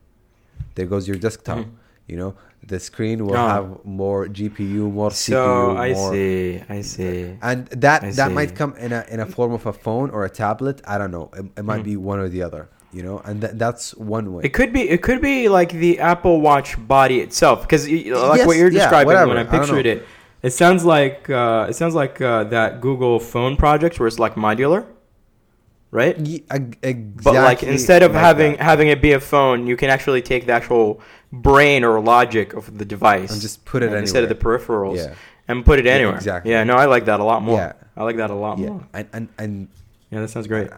[SPEAKER 1] There goes your desktop.
[SPEAKER 2] Mhm.
[SPEAKER 1] You know, the screen will
[SPEAKER 2] Ah.
[SPEAKER 1] have more GPU, more CPU,
[SPEAKER 2] So I
[SPEAKER 1] more,
[SPEAKER 2] see, I see.
[SPEAKER 1] and that
[SPEAKER 2] I
[SPEAKER 1] that
[SPEAKER 2] see.
[SPEAKER 1] might come in a in a form of a phone or a tablet. I don't know. It, it might
[SPEAKER 2] Mm.
[SPEAKER 1] be one or the other. You know, and th- that's one way.
[SPEAKER 2] It could be. It could be like the Apple Watch body itself, because like
[SPEAKER 1] Yes,
[SPEAKER 2] what you're describing
[SPEAKER 1] whatever,
[SPEAKER 2] when I
[SPEAKER 1] I
[SPEAKER 2] pictured
[SPEAKER 1] know.
[SPEAKER 2] it, it sounds like uh, it sounds like uh, that Google phone project where it's like modular, right?
[SPEAKER 1] Ye- ag- exactly.
[SPEAKER 2] But like instead of
[SPEAKER 1] like
[SPEAKER 2] having
[SPEAKER 1] that.
[SPEAKER 2] having it be a phone, you can actually take the actual brain or logic of the device
[SPEAKER 1] and just put it
[SPEAKER 2] and instead of the peripherals
[SPEAKER 1] yeah,
[SPEAKER 2] and put it
[SPEAKER 1] Yeah,
[SPEAKER 2] anywhere.
[SPEAKER 1] exactly.
[SPEAKER 2] Yeah, no, I like that a lot more.
[SPEAKER 1] Yeah.
[SPEAKER 2] I like that a lot
[SPEAKER 1] yeah,
[SPEAKER 2] more.
[SPEAKER 1] and and and
[SPEAKER 2] Yeah, that sounds great.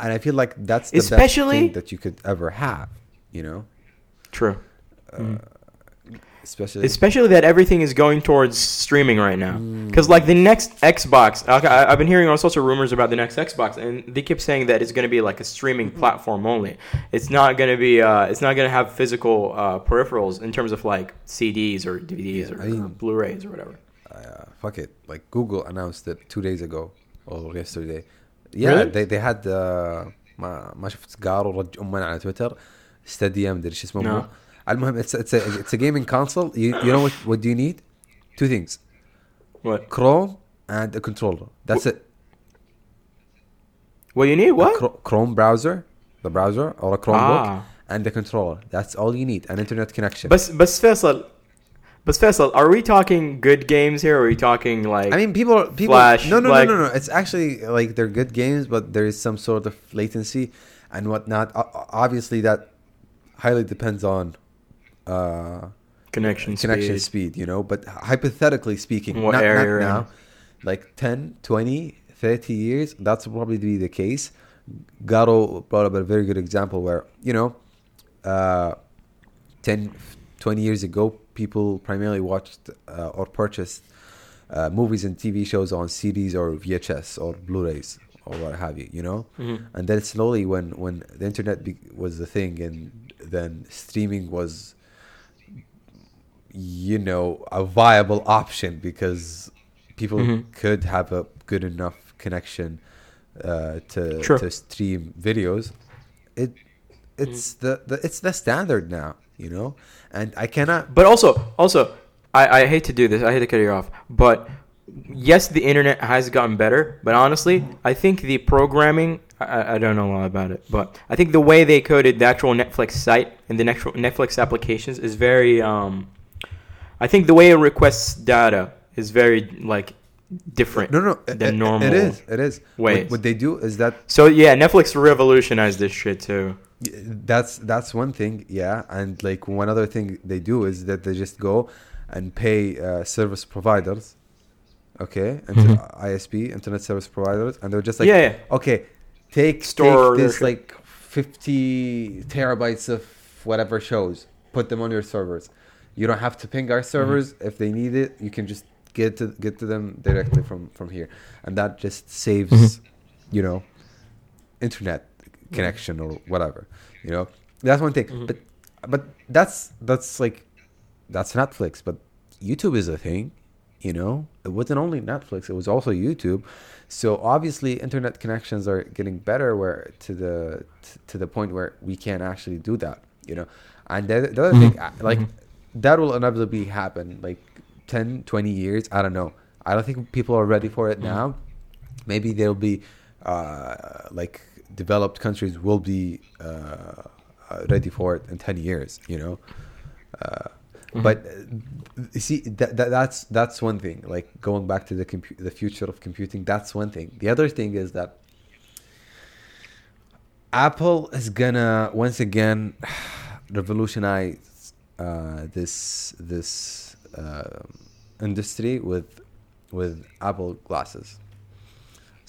[SPEAKER 1] And I feel like that's the best
[SPEAKER 2] Especially-
[SPEAKER 1] thing that you could ever have. You know,
[SPEAKER 2] True.
[SPEAKER 1] uh, especially
[SPEAKER 2] Especially that everything is going towards streaming right now.
[SPEAKER 1] Mm.
[SPEAKER 2] Because like the next Xbox, okay, I- I've been hearing all sorts of rumors about the next Xbox, and they keep saying that it's going to be like a streaming platform only. It's not going to be. Uh, it's not going to have physical uh, peripherals in terms of like CDs or DVDs
[SPEAKER 1] Yeah,
[SPEAKER 2] or
[SPEAKER 1] I mean-
[SPEAKER 2] Blu-rays or whatever.
[SPEAKER 1] uh, fuck it. Like Google announced it two days ago or yesterday. Yeah,
[SPEAKER 2] Really?
[SPEAKER 1] they they had uh, ما ما شفت قاروا رج امنا على تويتر ستاديا مدري شو اسمه
[SPEAKER 2] No.
[SPEAKER 1] مو. المهم it's it's a it's a gaming console. You, you know what what do you need? Two things:
[SPEAKER 2] What?
[SPEAKER 1] Chrome and a controller. That's it.
[SPEAKER 2] What you need?
[SPEAKER 1] A
[SPEAKER 2] What?
[SPEAKER 1] Chro- Chrome browser, the browser or a Chromebook,
[SPEAKER 2] Ah.
[SPEAKER 1] and the controller. That's all you need. An internet connection.
[SPEAKER 2] But but Faisal, but Faisal, are we talking good games here? Or are we talking like?
[SPEAKER 1] I mean, people, people.
[SPEAKER 2] Flash,
[SPEAKER 1] no, no,
[SPEAKER 2] like-
[SPEAKER 1] no, no, no. It's actually like they're good games, but there is some sort of latency and whatnot. O- obviously, that highly depends on uh,
[SPEAKER 2] connection
[SPEAKER 1] connection
[SPEAKER 2] speed.
[SPEAKER 1] speed. you know. But hypothetically speaking,
[SPEAKER 2] What
[SPEAKER 1] not,
[SPEAKER 2] area
[SPEAKER 1] not now, like 10, 20, 30 years, that's probably be the case. Garo brought up a very good example where you know, uh, 10, 20 years ago, people primarily watched uh, or purchased uh, movies and TV shows on CDs or VHS or Blu-rays or what have you, you know.
[SPEAKER 2] Mhm.
[SPEAKER 1] And then slowly, when when the internet be- was the thing, and then streaming was, you know, a viable option because people
[SPEAKER 2] Mhm.
[SPEAKER 1] could have a good enough connection uh, to
[SPEAKER 2] Sure.
[SPEAKER 1] to stream videos. It it's the, the it's the standard now, you know. And I cannot.
[SPEAKER 2] But also, also, I, I hate to do this. I hate to cut you off. But yes, the internet has gotten better. But honestly, I think the programming. I, I don't know a lot about it, but I think the way they coded the actual Netflix site and the actual Netflix applications is very. Um, I think the way it requests data is very like different.
[SPEAKER 1] No, no,
[SPEAKER 2] than
[SPEAKER 1] it-
[SPEAKER 2] normal.
[SPEAKER 1] It is. It is.
[SPEAKER 2] ways.
[SPEAKER 1] What, what they do is that
[SPEAKER 2] So yeah, Netflix revolutionized this shit too.
[SPEAKER 1] That's that's one thing yeah and like one other thing they do is that they just go and pay uh, service providers okay and
[SPEAKER 2] Mhm.
[SPEAKER 1] isp internet service providers and they're just like
[SPEAKER 2] yeah, yeah.
[SPEAKER 1] okay take
[SPEAKER 2] Store
[SPEAKER 1] take this like 50 terabytes of whatever shows put them on your servers you don't have to ping our servers if they need it you can just get to get to them directly from from here and that just saves
[SPEAKER 2] Mhm.
[SPEAKER 1] you know internet connection or whatever you know? That's one thing.
[SPEAKER 2] Mhm.
[SPEAKER 1] but but that's that's like that's netflix but youtube is a thing you know? It wasn't only netflix it was also youtube. So obviously internet connections are getting better where to the t- to the point where we can actually do that you know? And the, the other thing uh, like
[SPEAKER 2] Mhm.
[SPEAKER 1] that will inevitably happen like 10 20 years i don't know. I don't think people are ready for it
[SPEAKER 2] Mhm.
[SPEAKER 1] now. Maybe there'll be uh, like developed countries will be uh, uh, ready for it in 10 years you know? Uh,
[SPEAKER 2] Mhm.
[SPEAKER 1] but uh, you see that, that that's that's one thing like going back to the compu- the future of computing that's one thing. The other thing is that apple is gonna once again revolutionize uh, this this uh, industry with with apple glasses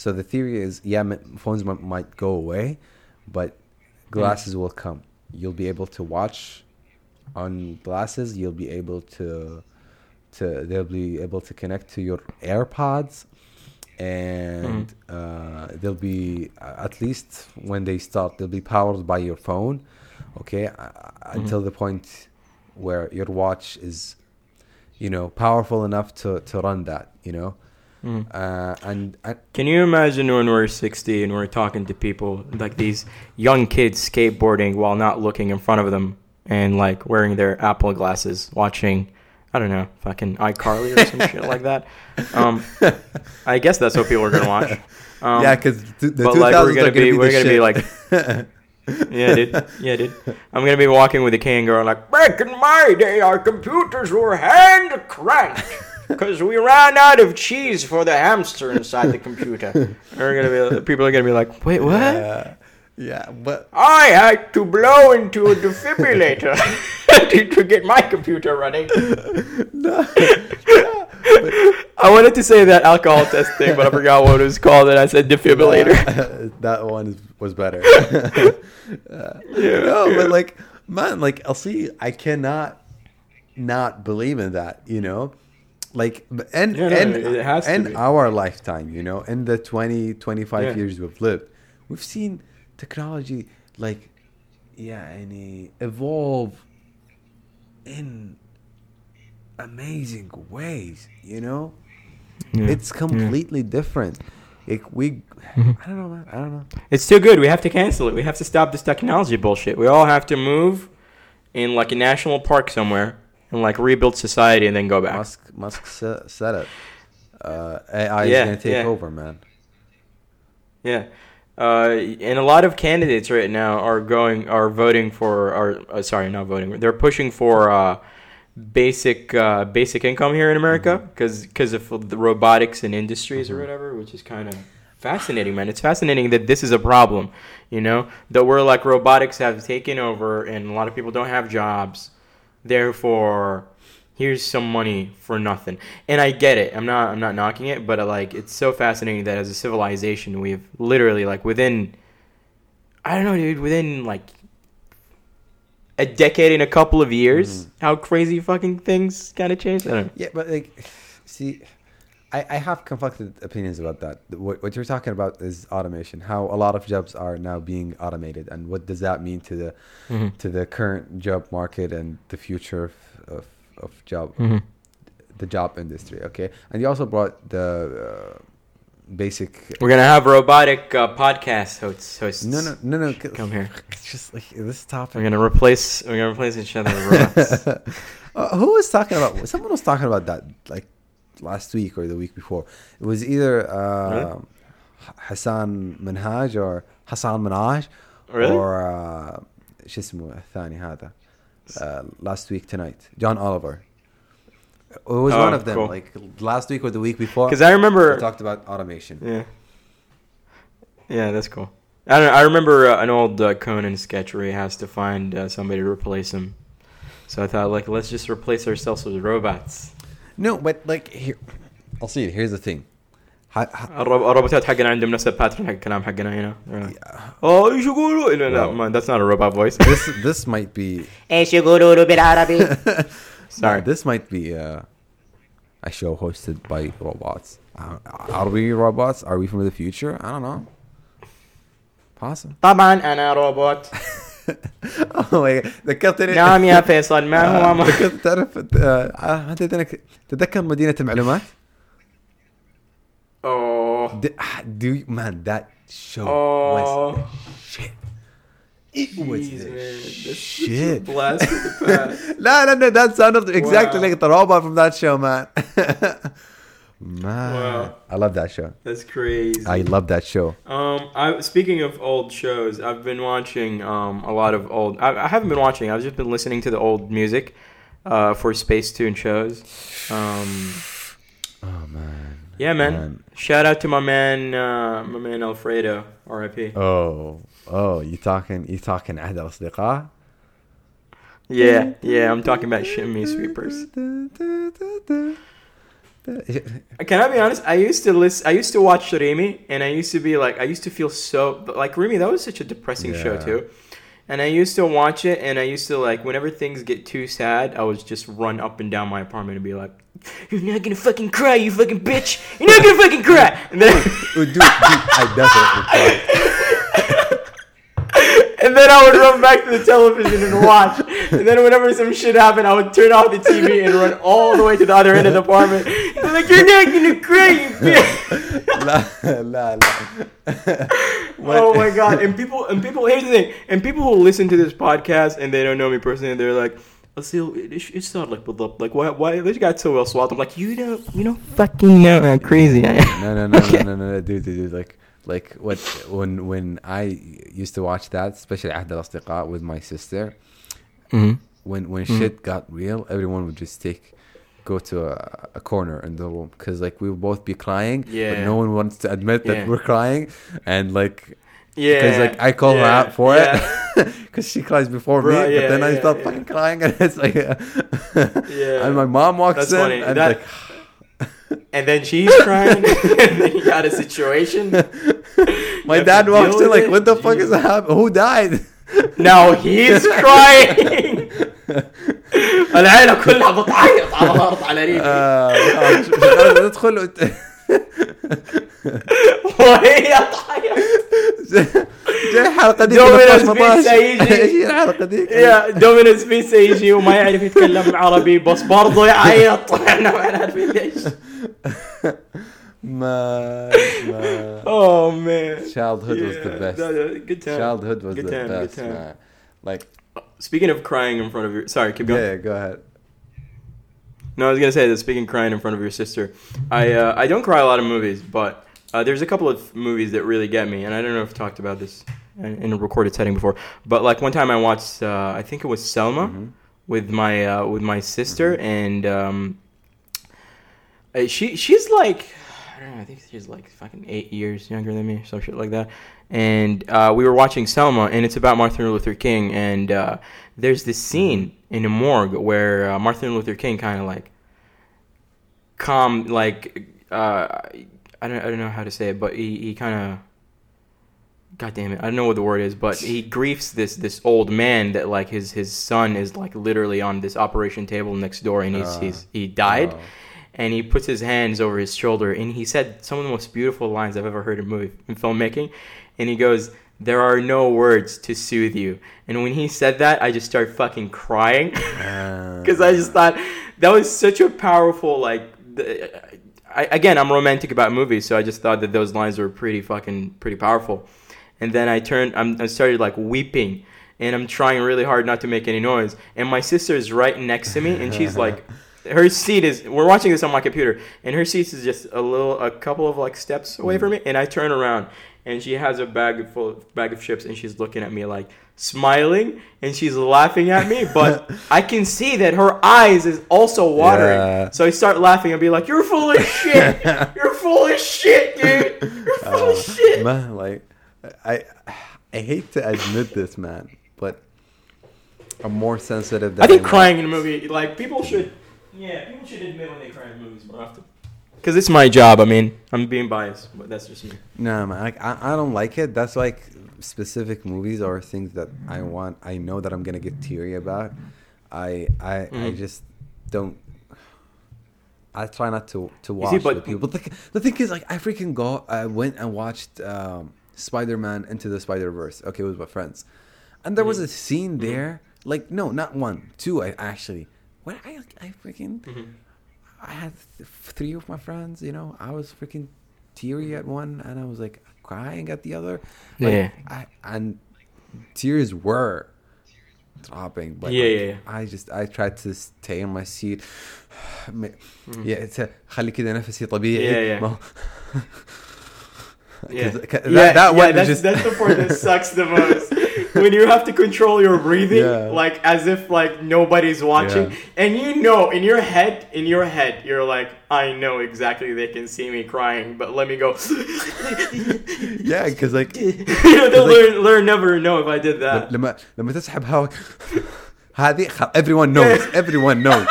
[SPEAKER 1] so the theory is yeah m- phones might, might go away but glasses will come. You'll be able to watch on glasses. You'll be able to to they'll be able to connect to your airpods and uh, they'll be at least when they start they'll be powered by your phone okay? Uh, until the point where your watch is you know powerful enough to to run that you know
[SPEAKER 2] Mm.
[SPEAKER 1] uh, and, and
[SPEAKER 2] Can you imagine when we're 60 and we're talking to people like these young kids skateboarding while not looking in front of them and like wearing their Apple glasses, watching I don't know, fucking iCarly or some shit like that. Um, I guess that's what people are gonna watch. Um,
[SPEAKER 1] yeah, because the
[SPEAKER 2] but
[SPEAKER 1] 2000s
[SPEAKER 2] like
[SPEAKER 1] are
[SPEAKER 2] we're gonna be,
[SPEAKER 1] the
[SPEAKER 2] we're gonna be like, yeah, dude, yeah, dude. I'm gonna be walking with a cane, going like, back in my day, our computers were hand cranked because we ran out of cheese for the hamster inside the computer. And we're gonna be, people are gonna be like, wait, what?
[SPEAKER 1] yeah, yeah, but
[SPEAKER 2] I had to blow into a defibrillator to, to get my computer running. I wanted to say that alcohol test thing, but I forgot what it was called, and I said defibrillator.
[SPEAKER 1] that one was better. Uh,
[SPEAKER 2] Yeah.
[SPEAKER 1] no, but like, man, like I'll see. I cannot not believe in that. You know, like and
[SPEAKER 2] Yeah, no,
[SPEAKER 1] and
[SPEAKER 2] it has to
[SPEAKER 1] and
[SPEAKER 2] be.
[SPEAKER 1] our lifetime. You know, in the 20, 25
[SPEAKER 2] Yeah.
[SPEAKER 1] years we've lived, we've seen technology like, yeah, any evolve in amazing ways. You know,
[SPEAKER 2] Yeah.
[SPEAKER 1] it's completely different. Like we,
[SPEAKER 2] Mm-hmm.
[SPEAKER 1] I don't know, man. I don't know.
[SPEAKER 2] It's too good. We have to cancel it. We have to stop this technology bullshit. We all have to move in like a national park somewhere and like rebuild society and then go back.
[SPEAKER 1] Musk, Musk said it. Uh, AI
[SPEAKER 2] Yeah,
[SPEAKER 1] is gonna take
[SPEAKER 2] yeah.
[SPEAKER 1] over, man.
[SPEAKER 2] Yeah. Uh, and a lot of candidates right now are going are voting for are uh, sorry not voting they're pushing for uh, basic uh, basic income here in America because because of the robotics and industries or whatever which is kind of fascinating man it's fascinating that this is a problem you know that we're like robotics have taken over and a lot of people don't have jobs therefore here's some money for nothing. And i get it. I'm not i'm not knocking it but like it's so fascinating that as a civilization we've literally like within i don't know dude within like a decade and a couple of years mm-hmm. how crazy fucking things kind of changed i don't know.
[SPEAKER 1] Yeah, but like, see, I, I have conflicted opinions about that. What, what you're talking about is automation. How a lot of jobs are now being automated, and what does that mean to the
[SPEAKER 2] Mhm.
[SPEAKER 1] to the current job market and the future of of, of job
[SPEAKER 2] Mhm.
[SPEAKER 1] the job industry? Okay, and you also brought the uh, basic.
[SPEAKER 2] we're gonna have robotic uh, podcast hosts hosts
[SPEAKER 1] No, no, no, no.
[SPEAKER 2] Come here.
[SPEAKER 1] It's just like this topic.
[SPEAKER 2] we're gonna replace we're gonna replace each other with robots
[SPEAKER 1] uh, who was talking about? Someone was talking about that like last week or the week before. It was either uh,
[SPEAKER 2] really?
[SPEAKER 1] Hasan Minhaj or Hassan Manaj,
[SPEAKER 2] really?
[SPEAKER 1] or uh, شو Hada uh, last week tonight John Oliver. It was
[SPEAKER 2] oh,
[SPEAKER 1] one of them
[SPEAKER 2] cool.
[SPEAKER 1] like last week or the week before.
[SPEAKER 2] Because I remember
[SPEAKER 1] I talked about automation.
[SPEAKER 2] Yeah. Yeah, that's cool. I don't. Know, I remember uh, an old uh, Conan sketch where he has to find uh, somebody to replace him. So I thought, like, let's just replace ourselves with robots.
[SPEAKER 1] No, but like here, I'll see. Here's the thing. Ha- ha-
[SPEAKER 2] الروب- الروبوتات حقنا عندهم نفس الباترن حق الكلام حقنا هنا. Oh, ايش يقولوا؟ No, no,
[SPEAKER 1] Well-
[SPEAKER 2] man, that's not a robot voice.
[SPEAKER 1] this this might be
[SPEAKER 3] ايش يقولوا بالعربي
[SPEAKER 2] Sorry.
[SPEAKER 1] No, this might be uh, a show hosted by robots. Uh, are we robots? Are we from the future? I don't know. Possible.
[SPEAKER 2] طبعا انا روبوت.
[SPEAKER 1] Oh ذكرتني
[SPEAKER 2] نعم يا فيصل ما هو آه، ما
[SPEAKER 1] كنت تعرف آه، آه، تتذكر مدينة المعلومات؟ أوه دو
[SPEAKER 2] مان
[SPEAKER 1] ذات شو أوه It was shit.
[SPEAKER 2] لا لا
[SPEAKER 1] no, that's sound of the, exactly
[SPEAKER 2] wow.
[SPEAKER 1] like the robot from that show, man. Man,
[SPEAKER 2] wow.
[SPEAKER 1] I love that show.
[SPEAKER 2] That's crazy.
[SPEAKER 1] I love that show.
[SPEAKER 2] Um, I speaking of old shows, I've been watching um a lot of old. I, I haven't been watching. I've just been listening to the old music, uh, for Spacetoon shows. Um,
[SPEAKER 1] oh man.
[SPEAKER 2] Yeah, man.
[SPEAKER 1] man.
[SPEAKER 2] Shout out to my man, uh, my man Alfredo, R.I.P.
[SPEAKER 1] Oh, oh, you talking, you talking عهد الأصدقاء?
[SPEAKER 2] Yeah, yeah, I'm talking about Chimney Sweepers. Can I be honest? I used to listen. I used to watch Remy, and I used to be like, I used to feel so like Remy. That was such a depressing show too. And I used to watch it, and I used to like whenever things get too sad, I would just run up and down my apartment and be like, "You're not gonna fucking cry, you fucking bitch! You're not gonna fucking cry!" And then,
[SPEAKER 1] dude, dude, I definitely cried
[SPEAKER 2] and then I would run back to the television and watch. And then whenever some shit happened, I would turn off the TV and run all the way to the other end of the apartment. They're like, "You're not gonna cry, you bitch."
[SPEAKER 1] la, la, la.
[SPEAKER 2] oh my god! And people, and people. Here's the thing: and people who listen to this podcast and they don't know me personally, they're like. Asil, it, it's not like build. Like why? Why this guy so well swathed?" I'm like you don't, you know, fucking know how crazy I am.
[SPEAKER 1] No, no, no, okay. no, no, no, no, dude, dude, dude, like like what when when I used to watch that especially عهد الأصدقاء with my sister
[SPEAKER 2] Mm-hmm.
[SPEAKER 1] when when
[SPEAKER 2] Mm.
[SPEAKER 1] shit got real everyone would just take go to a, a corner in the room because like we would both be crying but
[SPEAKER 2] Yeah.
[SPEAKER 1] no one wants to admit that
[SPEAKER 2] Yeah.
[SPEAKER 1] we're crying and like
[SPEAKER 2] Yeah.
[SPEAKER 1] because like I call her
[SPEAKER 2] yeah,
[SPEAKER 1] out for
[SPEAKER 2] yeah.
[SPEAKER 1] it because she cries before me
[SPEAKER 2] Right,
[SPEAKER 1] but
[SPEAKER 2] yeah,
[SPEAKER 1] then I
[SPEAKER 2] yeah,
[SPEAKER 1] start
[SPEAKER 2] yeah.
[SPEAKER 1] fucking crying and it's like
[SPEAKER 2] Yeah.
[SPEAKER 1] and my mom walks
[SPEAKER 2] That's
[SPEAKER 1] in
[SPEAKER 2] funny.
[SPEAKER 1] and
[SPEAKER 2] That-
[SPEAKER 1] like
[SPEAKER 2] and then she's crying, and then you got a situation.
[SPEAKER 1] my
[SPEAKER 2] to
[SPEAKER 1] dad walks in like what the fuck is
[SPEAKER 2] Jesus.
[SPEAKER 1] happening who died
[SPEAKER 2] Now he's crying. العيلة كلها بتعيط على الأرض على ريقي
[SPEAKER 1] آه، ندخل وت-
[SPEAKER 2] وهي تعيط
[SPEAKER 1] جاي الحلقة دي
[SPEAKER 2] دومينوس
[SPEAKER 1] 13
[SPEAKER 2] بيتزا يجي.
[SPEAKER 1] إيش الحلقة دي؟
[SPEAKER 2] يا دومينوس بيتزا يجي وما يعرف يتكلم عربي بس برضه يعيط إحنا ما عارفين ليش
[SPEAKER 1] Mas,
[SPEAKER 2] oh man,
[SPEAKER 1] childhood yeah. was the best.
[SPEAKER 2] No, no, good time.
[SPEAKER 1] Childhood was
[SPEAKER 2] good
[SPEAKER 1] the
[SPEAKER 2] time,
[SPEAKER 1] best.
[SPEAKER 2] Good time.
[SPEAKER 1] Man. Like,
[SPEAKER 2] speaking of crying in front of your sorry, keep going.
[SPEAKER 1] Yeah, go ahead.
[SPEAKER 2] No, I was gonna say that. Speaking of crying in front of your sister, I uh, I don't cry a lot of movies, but uh, there's a couple of movies that really get me, and I don't know if I've talked about this in a recorded setting before, but like one time I watched, uh, I think it was Selma
[SPEAKER 1] mm-hmm.
[SPEAKER 2] with my uh, with my sister, mm-hmm. and um, she she's like I don't know, I think she's like fucking eight years younger than me, or some shit like that. And uh, we were watching Selma, and it's about Martin Luther King. And uh, there's this scene in the morgue where uh, Martin Luther King kind of like calm, like uh, I don't I don't know how to say it, but he, he kind of God damn it, I don't know what the word is, but he griefs this this old man that like his his son is like literally on this operation table next door, and he's
[SPEAKER 1] Uh,
[SPEAKER 2] he's he died
[SPEAKER 1] oh.
[SPEAKER 2] And he puts his hands over his shoulder and he said some of the most beautiful lines I've ever heard in movie in filmmaking. And he goes, "There are no words to soothe you." And when he said that, I just started fucking crying because I just thought that was such a powerful like. The, I, again, I'm romantic about movies, so I just thought that those lines were pretty fucking pretty powerful. And then I turned, I'm, I started like weeping, and I'm trying really hard not to make any noise. And my sister is right next to me, and she's like, her seat is. We're watching this on my computer, and her seat is just a little, a couple of like steps away from mm. me. And I turn around, and she has a bag full of bag of chips, and she's looking at me like smiling, and she's laughing at me. But I can see that her eyes is also watering.
[SPEAKER 1] Yeah.
[SPEAKER 2] So I start laughing and be like, "You're full of shit. You're full of shit, dude. You're full of uh, shit."
[SPEAKER 1] man, like I I hate to admit this, man, but I'm more sensitive. Than
[SPEAKER 2] I think crying in a movie, like people should, yeah, people should admit when they cry in movies more often. Because it's my job. I mean, I'm being biased, but that's just me.
[SPEAKER 1] No, man, like I, I don't like it. That's like specific movies or things that I want. I know that I'm gonna get teary about. I I I
[SPEAKER 2] Mhm.
[SPEAKER 1] just don't. I try not to to
[SPEAKER 2] see,
[SPEAKER 1] watch
[SPEAKER 2] but-
[SPEAKER 1] with people. The, the thing is, like, I freaking go. I went and watched um, Spider Man Into the Spider Verse. Okay, with my friends, and there was
[SPEAKER 2] Mhm.
[SPEAKER 1] a scene there. Like, no, not one, two. I actually When I I freaking I had th- three of my friends, you know, I was freaking teary at one and I was like crying at the other. Like,
[SPEAKER 2] Yeah.
[SPEAKER 1] I, and tears were dropping. But
[SPEAKER 2] Yeah,
[SPEAKER 1] like,
[SPEAKER 2] yeah, yeah.
[SPEAKER 1] I just, I tried to stay on my seat. Ma-
[SPEAKER 2] Mhm.
[SPEAKER 1] yeah, it's a خلي كده نفسي طبيعي.
[SPEAKER 2] Yeah, yeah.
[SPEAKER 1] ما هو-
[SPEAKER 2] Yeah.
[SPEAKER 1] 'Cause- 'cause
[SPEAKER 2] yeah,
[SPEAKER 1] that, that
[SPEAKER 2] yeah,
[SPEAKER 1] one is
[SPEAKER 2] that's,
[SPEAKER 1] just
[SPEAKER 2] that's the part that sucks the most. when you have to control your breathing,
[SPEAKER 1] Yeah.
[SPEAKER 2] like as if like nobody's watching,
[SPEAKER 1] Yeah.
[SPEAKER 2] and you know in your head, in your head, you're like, I know exactly they can see me crying, but let me go.
[SPEAKER 1] yeah, because like
[SPEAKER 2] you know, they'll
[SPEAKER 1] like-
[SPEAKER 2] learn, learn never know if I did that.
[SPEAKER 1] لما لما تسحب هواك هذه خ- everyone knows everyone knows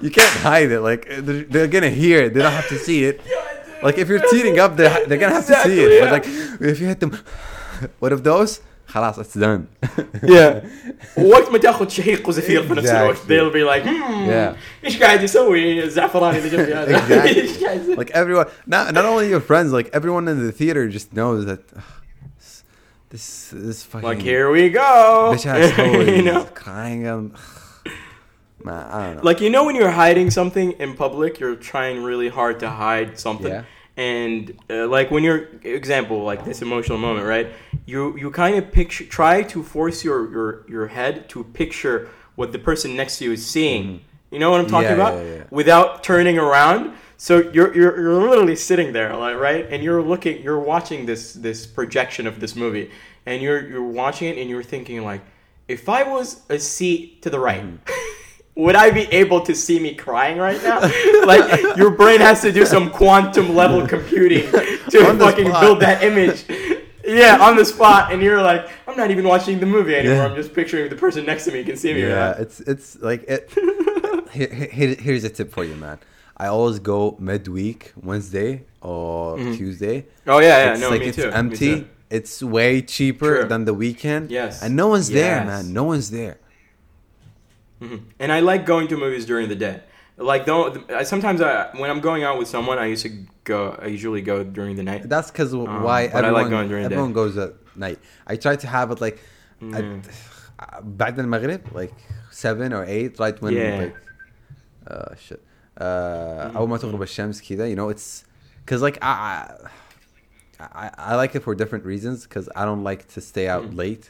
[SPEAKER 1] you can't hide it like they're, they're gonna hear it they don't have to see it like if you're tearing up they're, they're gonna have to see it but like if you hit them one of those خلاص it's done
[SPEAKER 2] Yeah. وقت ما تاخذ شهيق وزفير في نفس الوقت
[SPEAKER 1] Exactly.
[SPEAKER 2] they'll be like hmm,
[SPEAKER 1] Yeah.
[SPEAKER 2] ايش قاعد يسوي الزعفراني اللي جنبي هذا
[SPEAKER 1] Exactly.
[SPEAKER 2] ايش قاعد يسوي
[SPEAKER 1] like everyone not not only your friends like everyone in the theater just knows that ugh, s- This this fucking
[SPEAKER 2] Like here we go.
[SPEAKER 1] bitch ass toys
[SPEAKER 2] you know?
[SPEAKER 1] crying on. Man, I don't know.
[SPEAKER 2] Like you know when you're hiding something in public, you're trying really hard to hide something.
[SPEAKER 1] Yeah.
[SPEAKER 2] And uh, like when you're example like this emotional moment, right? You you kind of picture try to force your your your head to picture what the person next to you is seeing. You know what I'm talking
[SPEAKER 1] Mm-hmm. Yeah,
[SPEAKER 2] about?
[SPEAKER 1] yeah, yeah.
[SPEAKER 2] Without turning around. So you're, you're you're literally sitting there, like right, and you're looking, you're watching this this projection of this movie, and you're you're watching it, and you're thinking like, if I was a seat to the right,
[SPEAKER 1] Mm-hmm.
[SPEAKER 2] Would I be able to see me crying right now? like your brain has to do some quantum level computing to fucking
[SPEAKER 1] spot.
[SPEAKER 2] build that image. Yeah, on the spot, and you're like, I'm not even watching the movie anymore.
[SPEAKER 1] Yeah.
[SPEAKER 2] I'm just picturing the person next to me can see me.
[SPEAKER 1] yeah,
[SPEAKER 2] right
[SPEAKER 1] it's it's like it. here, here, here's a tip for you, man. I always go midweek, Wednesday or mm-hmm. Tuesday.
[SPEAKER 2] Oh yeah, yeah,
[SPEAKER 1] it's
[SPEAKER 2] no,
[SPEAKER 1] like
[SPEAKER 2] me
[SPEAKER 1] it's
[SPEAKER 2] too. me
[SPEAKER 1] empty.
[SPEAKER 2] too.
[SPEAKER 1] It's way cheaper
[SPEAKER 2] True.
[SPEAKER 1] than the weekend.
[SPEAKER 2] Yes.
[SPEAKER 1] and no one's there, man. No one's there.
[SPEAKER 2] Mhm. And I like going to movies during the day. Like don't I, sometimes I when I'm going out with someone, I used to go. I usually go during the night.
[SPEAKER 1] That's because
[SPEAKER 2] Um,
[SPEAKER 1] why
[SPEAKER 2] but I like
[SPEAKER 1] everyone,
[SPEAKER 2] going during the day.
[SPEAKER 1] everyone goes at night. I try to have it like at,
[SPEAKER 2] Mm.
[SPEAKER 1] بعد المغرب like seven or eight right when
[SPEAKER 2] Yeah.
[SPEAKER 1] like uh shit uh أول ما تغرب الشمس كذا you know it's because like I, I I I like it for different reasons because I don't like to stay out
[SPEAKER 2] Mm.
[SPEAKER 1] late.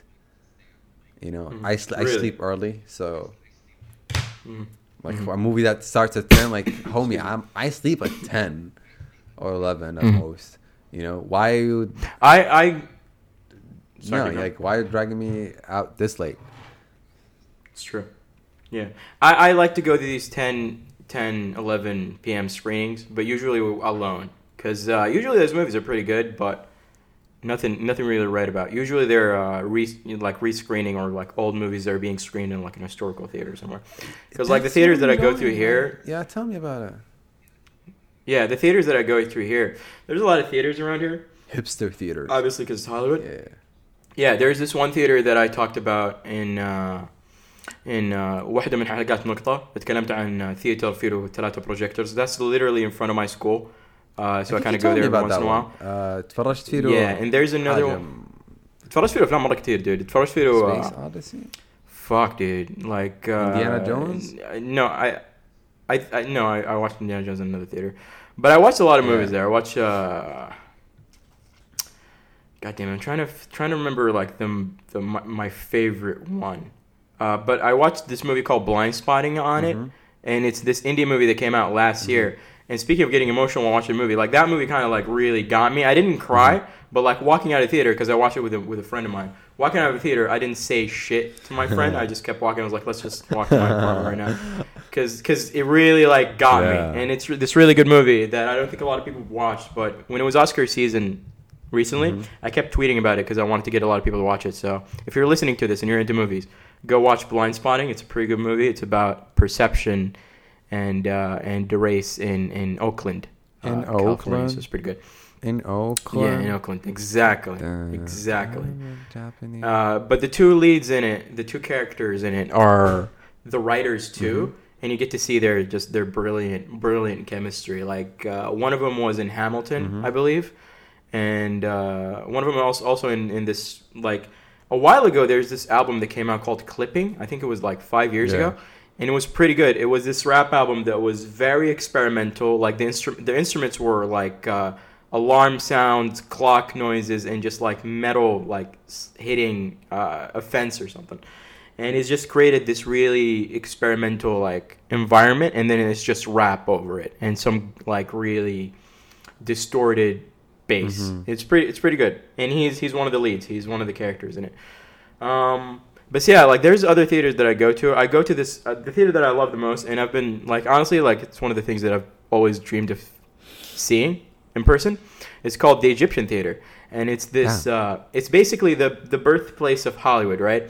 [SPEAKER 1] You know,
[SPEAKER 2] Mm.
[SPEAKER 1] I sl- I
[SPEAKER 2] Really?
[SPEAKER 1] sleep early, so
[SPEAKER 2] Mm.
[SPEAKER 1] like
[SPEAKER 2] Mhm.
[SPEAKER 1] a movie that starts at ten, like homie, I'm I sleep at ten or eleven at
[SPEAKER 2] Mhm.
[SPEAKER 1] most. You know, why are you
[SPEAKER 2] I I Sorry, no.
[SPEAKER 1] like why are you dragging me out this late?
[SPEAKER 2] It's true. Yeah. I, I like to go to these 10, 10, 11 p.m. screenings, but usually alone. Because uh, usually those movies are pretty good, but nothing nothing really to write about. Usually they're uh, re- like rescreening or like old movies that are being screened in like an historical theater somewhere. Because like the
[SPEAKER 1] That's
[SPEAKER 2] theaters
[SPEAKER 1] what
[SPEAKER 2] that I
[SPEAKER 1] I'm
[SPEAKER 2] go
[SPEAKER 1] going,
[SPEAKER 2] through
[SPEAKER 1] man.
[SPEAKER 2] here,
[SPEAKER 1] Yeah, tell me about it.
[SPEAKER 2] yeah, the theaters that I go through here, there's a lot of theaters around here.
[SPEAKER 1] Hipster theaters.
[SPEAKER 2] Obviously, because it's Hollywood.
[SPEAKER 1] Yeah.
[SPEAKER 2] Yeah, there's this one theater that I talked about in uh, in uh, واحدة من حلقات نقطة اتكلمت عن theater فيه ثلاثة projectors. That's literally in front of my school. Uh, so I,
[SPEAKER 1] I
[SPEAKER 2] kind of go there every once in a while.
[SPEAKER 1] Uh,
[SPEAKER 2] Yeah, and there's another one. تفرجت فيه افلام مره dude تفرجت فيه uh, Space
[SPEAKER 1] Odyssey
[SPEAKER 2] Fuck dude like uh,
[SPEAKER 1] Indiana Jones
[SPEAKER 2] No I I, I no I, I watched Indiana Jones in another theater but I watched a lot of movies yeah. there I watched uh God damn, I'm trying to trying to remember like the the my, my favorite one. Uh, but I watched this movie called Blindspotting on mm-hmm.
[SPEAKER 1] it,
[SPEAKER 2] and it's this Indian movie that came out last
[SPEAKER 1] mm-hmm.
[SPEAKER 2] year. And speaking of getting emotional while watching a movie, like that movie kind of like really got me. I didn't cry,
[SPEAKER 1] Mm-hmm.
[SPEAKER 2] but like walking out of theater because I watched it with a, with a friend of mine. Walking out of the theater, I didn't say shit to my friend. I just kept walking. I was like, let's just walk to my apartment right now, because it really like got
[SPEAKER 1] Yeah.
[SPEAKER 2] me. And it's re- this really good movie that I don't think a lot of people watched. But when it was Oscar season recently,
[SPEAKER 1] Mhm.
[SPEAKER 2] I kept tweeting about it because I wanted to get a lot of people to watch it. So if you're listening to this and you're into movies, go watch Blindspotting. It's a pretty good movie. It's about perception and uh, and the race in in Oakland, uh,
[SPEAKER 1] In
[SPEAKER 2] California.
[SPEAKER 1] Oakland?
[SPEAKER 2] So it's pretty good.
[SPEAKER 1] In Oakland.
[SPEAKER 2] Yeah, in Oakland. Exactly.
[SPEAKER 1] Uh,
[SPEAKER 2] exactly. Uh, but the two leads in it, the two characters in it, are the writers too,
[SPEAKER 1] Mm-hmm.
[SPEAKER 2] and you get to see their just their brilliant, brilliant chemistry. Like uh, one of them was in Hamilton,
[SPEAKER 1] Mhm.
[SPEAKER 2] I believe, and uh, one of them also also in in this like a while ago. There's this album that came out called Clipping. I think it was like five years
[SPEAKER 1] Yeah.
[SPEAKER 2] ago. And it was pretty good. It was this rap album that was very experimental. Like the instru- the instruments were like uh, alarm sounds, clock noises, and just like metal like hitting uh, a fence or something. And it's just created this really experimental like environment, and then it's just rap over it and some like really distorted bass.
[SPEAKER 1] Mhm.
[SPEAKER 2] It's pretty it's pretty good. And he's he's one of the leads. He's one of the characters in it. Um, but yeah, like there's other theaters that I go to. I go to this uh, the theater that I love the most, and I've been like honestly like it's one of the things that I've always dreamed of seeing in person. It's called the Egyptian Theater, and it's this. Uh, it's basically the the birthplace of Hollywood, right?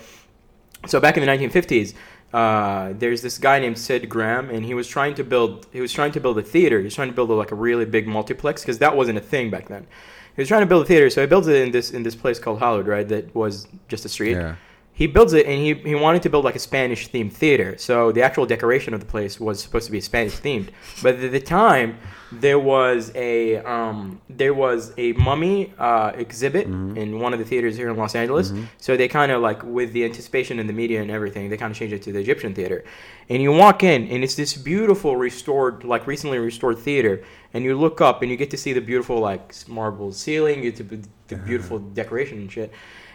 [SPEAKER 2] So back in the 1950s, uh, there's this guy named Sid Grauman, and he was trying to build. He was trying to build a theater. He was trying to build a, like a really big multiplex because that wasn't a thing back then. He was trying to build a theater, so he built it in this in this place called Hollywood, right? That was just a street.
[SPEAKER 1] yeah.
[SPEAKER 2] He builds it and he, he wanted to build like a Spanish themed theater. So the actual decoration of the place was supposed to be Spanish themed. But at the time, there was a um, there was a mummy uh, exhibit in one of the theaters here in Los Angeles. So they kind of like with the anticipation in the media and everything, they kind of changed it to the Egyptian theater. And you walk in and it's this beautiful restored like recently restored theater. And you look up and you get to see the beautiful like marble ceiling, you get to the beautiful decoration and shit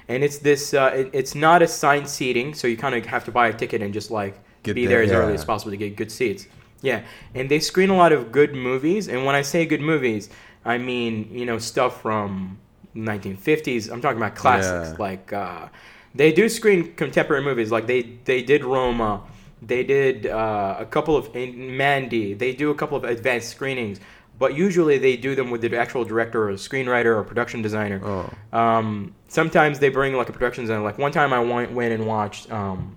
[SPEAKER 2] and it's this uh, it, it's not assigned seating so you kind of have to buy a ticket and just like
[SPEAKER 1] Get
[SPEAKER 2] be
[SPEAKER 1] there,
[SPEAKER 2] there, as early as possible to get good seats. Yeah. And they screen a lot of good movies and when i say good movies i mean you know stuff from 1950s i'm talking about classics
[SPEAKER 1] Yeah.
[SPEAKER 2] like uh, they do screen contemporary movies. Like they they did roma. They did uh, a couple of in mandy. They do a couple of advanced screenings but usually they do them with the actual director or screenwriter or production designer
[SPEAKER 1] Oh.
[SPEAKER 2] um, sometimes they bring like a production designer. Like one time I went, went and watched um,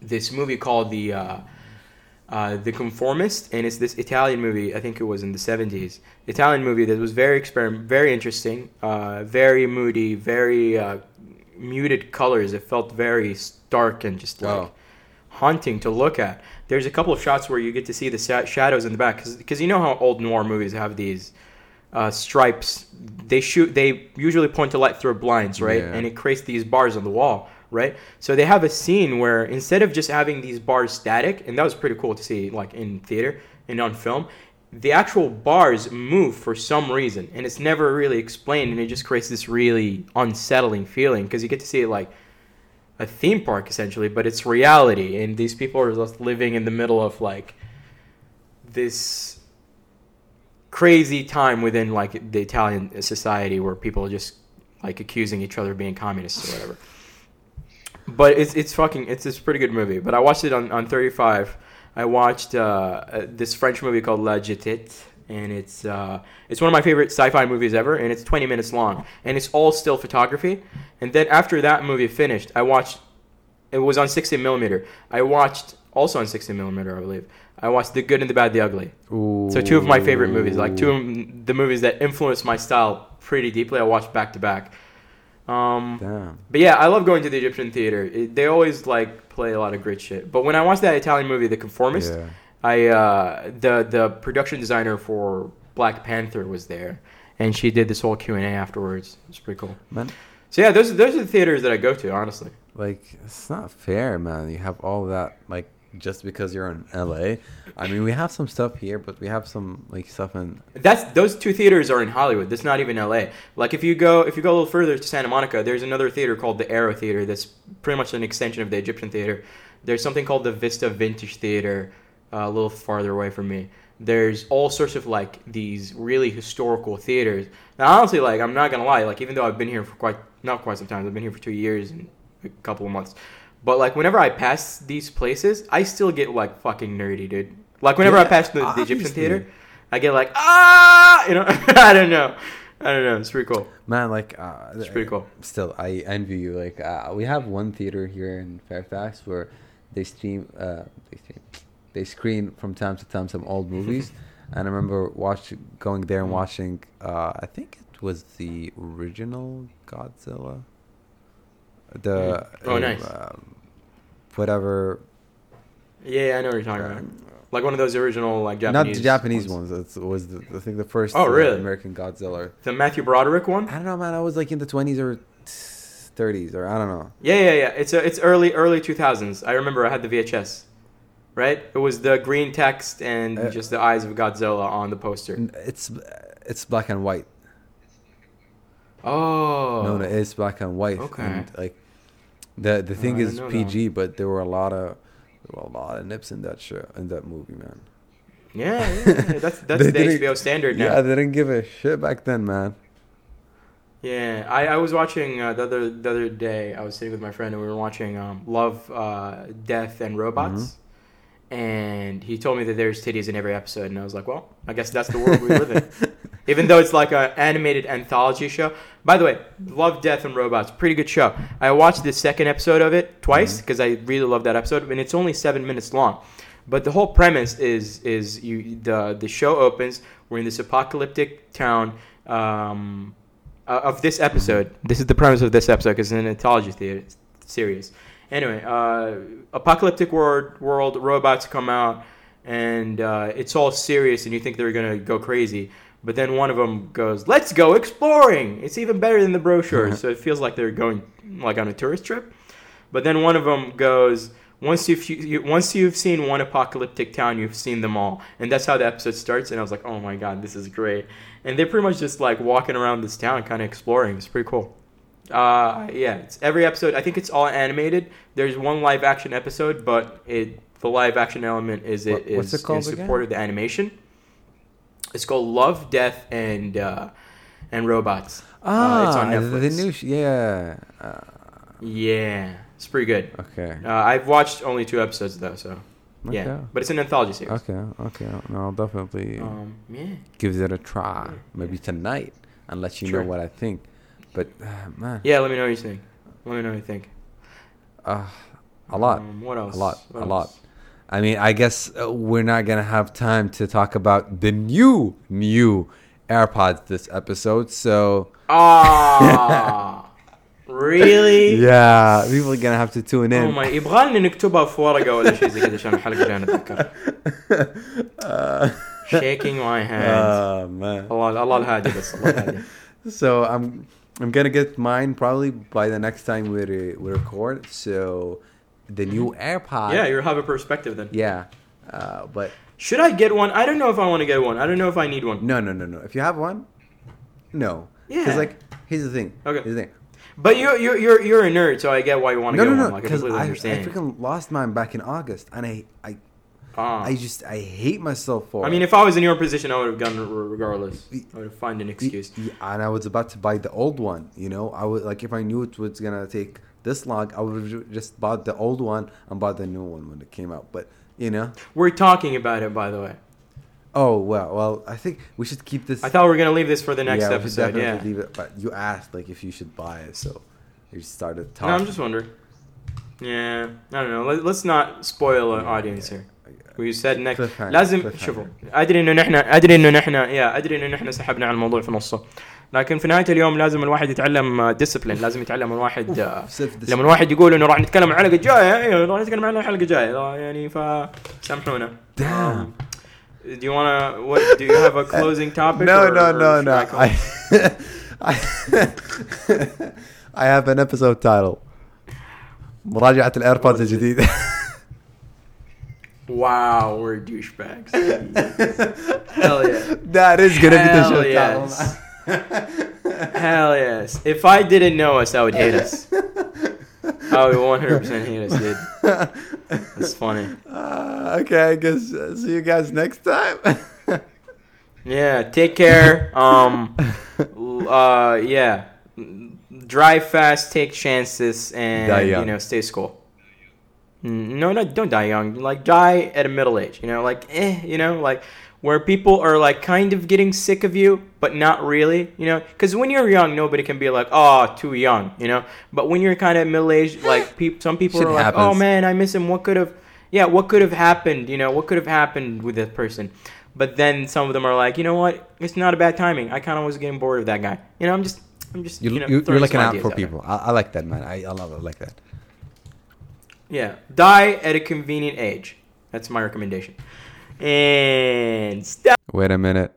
[SPEAKER 2] this movie called the uh, uh, the Conformist, and it's this Italian movie. I think it was in the seventies. Italian movie that was very experiment, very interesting, uh, very moody, very uh, muted colors. It felt very stark and just like haunting to look at. There's a couple of shots where you get to see the sa- shadows in the back because you know how old noir movies have these uh, stripes. They shoot. They usually point to light through blinds, right?
[SPEAKER 1] Yeah.
[SPEAKER 2] And it creates these bars on the wall, right? So they have a scene where instead of just having these bars static, and that was pretty cool to see, like in theater and on film. The actual bars move for some reason, and it's never really explained, and it just creates this really unsettling feeling because you get to see it like a theme park essentially, but it's reality, and these people are just living in the middle of like this crazy time within like the Italian society where people are just like accusing each other of being communists or whatever. But it's it's fucking it's this pretty good movie. But I watched it on on 35. I watched uh, uh, this French movie called La Jetée, and it's uh, it's one of my favorite sci-fi movies ever, and it's 20 minutes long, and it's all still photography. And then after that movie finished, I watched. It was on 60 millimeter. I watched also on 60 millimeter, I believe. I watched The Good and the Bad, the Ugly. So two of my favorite movies, like two of the movies that influenced my style pretty deeply. I watched back to back. Um,
[SPEAKER 1] Damn.
[SPEAKER 2] but yeah, I love going to the Egyptian theater. It, they always like play a lot of great shit. But when I watched that Italian movie, The Conformist,
[SPEAKER 1] Yeah.
[SPEAKER 2] I uh, the the production designer for Black Panther was there, and she did this whole Q and A afterwards. It's pretty cool.
[SPEAKER 1] Man,
[SPEAKER 2] So yeah, those those are the theaters that I go to. Honestly,
[SPEAKER 1] like it's not fair, man. You have all that like just because you're in LA. I mean, we have some stuff here, but we have some like stuff in
[SPEAKER 2] that's those two theaters are in Hollywood. That's not even L.A. Like if you go if you go a little further to Santa Monica, there's another theater called the Aero Theater. That's pretty much an extension of the Egyptian theater. There's something called the Vista Vintage Theater, uh, a little farther away from me. There's all sorts of like these really historical theaters. Now, honestly, like I'm not gonna lie, like even though I've been here for quite not quite some time, I've been here for two years and a couple of months. But like whenever I pass these places, I still get like fucking nerdy, dude. Like whenever I pass the, the Egyptian theater, I get like ah, you know. I don't know. I don't know. It's pretty cool.
[SPEAKER 1] man. Like uh,
[SPEAKER 2] It's pretty cool.
[SPEAKER 1] Still, I envy you. Like uh, we have one theater here in Fairfax where they stream, uh, they stream, they screen from time to time some old movies, and I remember watching, going there and watching. Uh, I think it was the original Godzilla. The
[SPEAKER 2] Oh, nice.
[SPEAKER 1] um, whatever.
[SPEAKER 2] Yeah, I know what you're talking about. Like one of those original like Japanese.
[SPEAKER 1] not the Japanese ones. It was the, I think the first.
[SPEAKER 2] Oh,
[SPEAKER 1] uh,
[SPEAKER 2] really?
[SPEAKER 1] American Godzilla.
[SPEAKER 2] The Matthew Broderick one.
[SPEAKER 1] I don't know, man. I was like in the twenties or thirties, or I don't know.
[SPEAKER 2] Yeah, yeah, yeah. It's a, it's early early 2000s. I remember I had the VHS. Right? It was the green text and
[SPEAKER 1] Uh,
[SPEAKER 2] just the eyes of Godzilla on the poster.
[SPEAKER 1] It's it's black and white.
[SPEAKER 2] Oh.
[SPEAKER 1] No, no, it's black and white.
[SPEAKER 2] Okay.
[SPEAKER 1] And like the the thing is PG, but there were a lot of there were a lot of nips in that show in that movie, man.
[SPEAKER 2] Yeah, yeah, yeah. That's that's the HBO standard now.
[SPEAKER 1] Yeah, they didn't give a shit back then, man.
[SPEAKER 2] Yeah, I, I was watching uh, the other the other day. I was sitting with my friend and we were watching um, Love, uh, Death, and Robots. And he told me that there's titties in every episode, and I was like, "Well, I guess that's the world we live in." Even though it's like an animated anthology show. By the way, Love, Death, and Robots, pretty good show. I watched the second episode of it twice because I really love that episode, and it's only seven minutes long. But the whole premise is is you the the show opens. We're in this apocalyptic town. Um, uh, of this episode. This is the premise of this episode because it's an anthology theater serious. Anyway, uh, apocalyptic world, world, robots come out, and uh, it's all serious, and you think they're gonna go crazy. But then one of them goes, "Let's go exploring." It's even better than the brochure, so it feels like they're going like on a tourist trip. But then one of them goes, "Once you've you, once you've seen one apocalyptic town, you've seen them all," and that's how the episode starts. And I was like, "Oh my god, this is great!" And they're pretty much just like walking around this town, kind of exploring. It's pretty cool. Uh, yeah, it's every episode. I think it's all animated. There's one live action episode, but it the live action element is it is
[SPEAKER 1] it
[SPEAKER 2] in
[SPEAKER 1] again?
[SPEAKER 2] of the animation. It's called Love, Death, and uh, and Robots.
[SPEAKER 1] Ah,
[SPEAKER 2] uh, it's on
[SPEAKER 1] the
[SPEAKER 2] Netflix.
[SPEAKER 1] new. Sh- yeah. Uh,
[SPEAKER 2] Yeah, it's pretty good.
[SPEAKER 1] okay.
[SPEAKER 2] Uh, I've watched only two episodes though, so yeah, but it's an anthology series.
[SPEAKER 1] Okay. Okay. No, I'll definitely
[SPEAKER 2] Um, yeah.
[SPEAKER 1] give it a try. Maybe tonight and let you
[SPEAKER 2] Sure.
[SPEAKER 1] know what I think. But uh, man,
[SPEAKER 2] Yeah, let me know what you think. Let me know what you think.
[SPEAKER 1] uh, a lot.
[SPEAKER 2] Um, what else?
[SPEAKER 1] A lot,
[SPEAKER 2] What
[SPEAKER 1] a lot.
[SPEAKER 2] else?
[SPEAKER 1] I mean, I guess uh, we're not gonna have time to talk about the new, new AirPods this episode. So
[SPEAKER 2] Ah, really?
[SPEAKER 1] yeah, people are gonna have to tune
[SPEAKER 2] Oh
[SPEAKER 1] in.
[SPEAKER 2] my يبغى لنا نكتبها في ورقة ولا شيء زي كذا عشان الحلقة الجاية نتذكر.
[SPEAKER 1] uh,
[SPEAKER 2] Shaking my hand.
[SPEAKER 1] oh man.
[SPEAKER 2] الله الله الهادي بس الله الهادي.
[SPEAKER 1] So I'm I'm gonna get mine probably by the next time we re- we record. So the new AirPod.
[SPEAKER 2] Yeah, you'll have a perspective then.
[SPEAKER 1] Yeah. Uh, but
[SPEAKER 2] Should I get one? I don't know if I want to get one. I don't know if I need one.
[SPEAKER 1] no, no, no, no. If you have one, no.
[SPEAKER 2] Yeah.
[SPEAKER 1] Because like, here's the thing.
[SPEAKER 2] Okay.
[SPEAKER 1] Here's the thing.
[SPEAKER 2] But you you're you're you're a nerd, so I get why you want to
[SPEAKER 1] No,
[SPEAKER 2] get
[SPEAKER 1] no,
[SPEAKER 2] one.
[SPEAKER 1] no.
[SPEAKER 2] Like I
[SPEAKER 1] Because I, I freaking lost mine back in August, and I, I,
[SPEAKER 2] Ah.
[SPEAKER 1] I just, I hate myself for.
[SPEAKER 2] I mean,
[SPEAKER 1] it.
[SPEAKER 2] if I was in your position, I would have gone regardless. I would have found an excuse.
[SPEAKER 1] And I was about to buy the old one. You know, I would like if I knew it was gonna take this long, I would have just bought the old one and bought the new one when it came out. But you know,
[SPEAKER 2] We're talking about it, by the way.
[SPEAKER 1] oh well, well, I think we should keep this.
[SPEAKER 2] I thought we were gonna leave this for the next
[SPEAKER 1] yeah,
[SPEAKER 2] episode.
[SPEAKER 1] definitely
[SPEAKER 2] Yeah.
[SPEAKER 1] leave it. But you asked like if you should buy it, so you started
[SPEAKER 2] No,
[SPEAKER 1] talking.
[SPEAKER 2] I'm just wondering. Yeah, I don't know. Let, let's not spoil our audience here. Next
[SPEAKER 1] Cliffhanger,
[SPEAKER 2] لازم. شوفوا أدري إنه نحن أدري إنه نحن يا أدري إنه نحن سحبنا على الموضوع في نصه لكن في نهاية اليوم لازم الواحد يتعلم ديسبلين لازم يتعلم الواحد آه، لما الواحد يقول إنه راح نتكلم عن الحلقة الجايه أيوه راح نتكلم عن الحلقة الجاية آه، يعني فسامحونا
[SPEAKER 1] Damn.
[SPEAKER 2] Um, do you wanna what do you have a closing topic
[SPEAKER 1] no,
[SPEAKER 2] or-
[SPEAKER 1] no,
[SPEAKER 2] or
[SPEAKER 1] no,
[SPEAKER 2] should
[SPEAKER 1] no.
[SPEAKER 2] I,
[SPEAKER 1] I, I have an episode title. مراجعة الايربودز الجديدة.
[SPEAKER 2] wow we're douchebags hell yeah
[SPEAKER 1] that is gonna be the
[SPEAKER 2] Hell
[SPEAKER 1] show
[SPEAKER 2] yes.
[SPEAKER 1] title.
[SPEAKER 2] Hell yes. If I didn't know us, I would hate us. I would 100% hate us, dude. That's funny.
[SPEAKER 1] Uh, okay, I guess uh, see you guys next time.
[SPEAKER 2] Yeah, take care. Um, uh, yeah. Drive fast, take chances, and,
[SPEAKER 1] Die young.
[SPEAKER 2] you know, stay school. Mm, No, no, don't die young. Like, die at a middle age, you know, like, eh, you know, like, where people are, like, kind of getting sick of you, but not really, you know? Because when you're young, nobody can be like, oh, too young, you know? But when you're kind of middle aged, like, peop some people
[SPEAKER 1] Shit
[SPEAKER 2] are like, oh, man, I miss him. What could have, yeah, what could have happened, you know? What could have happened with that person? But then some of them are like, you know what? It's not a bad timing. I kind of was getting bored of that guy. You know, I'm just, I'm just,
[SPEAKER 1] You,
[SPEAKER 2] you know,
[SPEAKER 1] you,
[SPEAKER 2] throwing
[SPEAKER 1] you're looking out for
[SPEAKER 2] there.
[SPEAKER 1] people. I, I like that, man. I, I love it. I like that.
[SPEAKER 2] Yeah, die at a convenient age. That's my recommendation. And stop.
[SPEAKER 1] Wait a minute.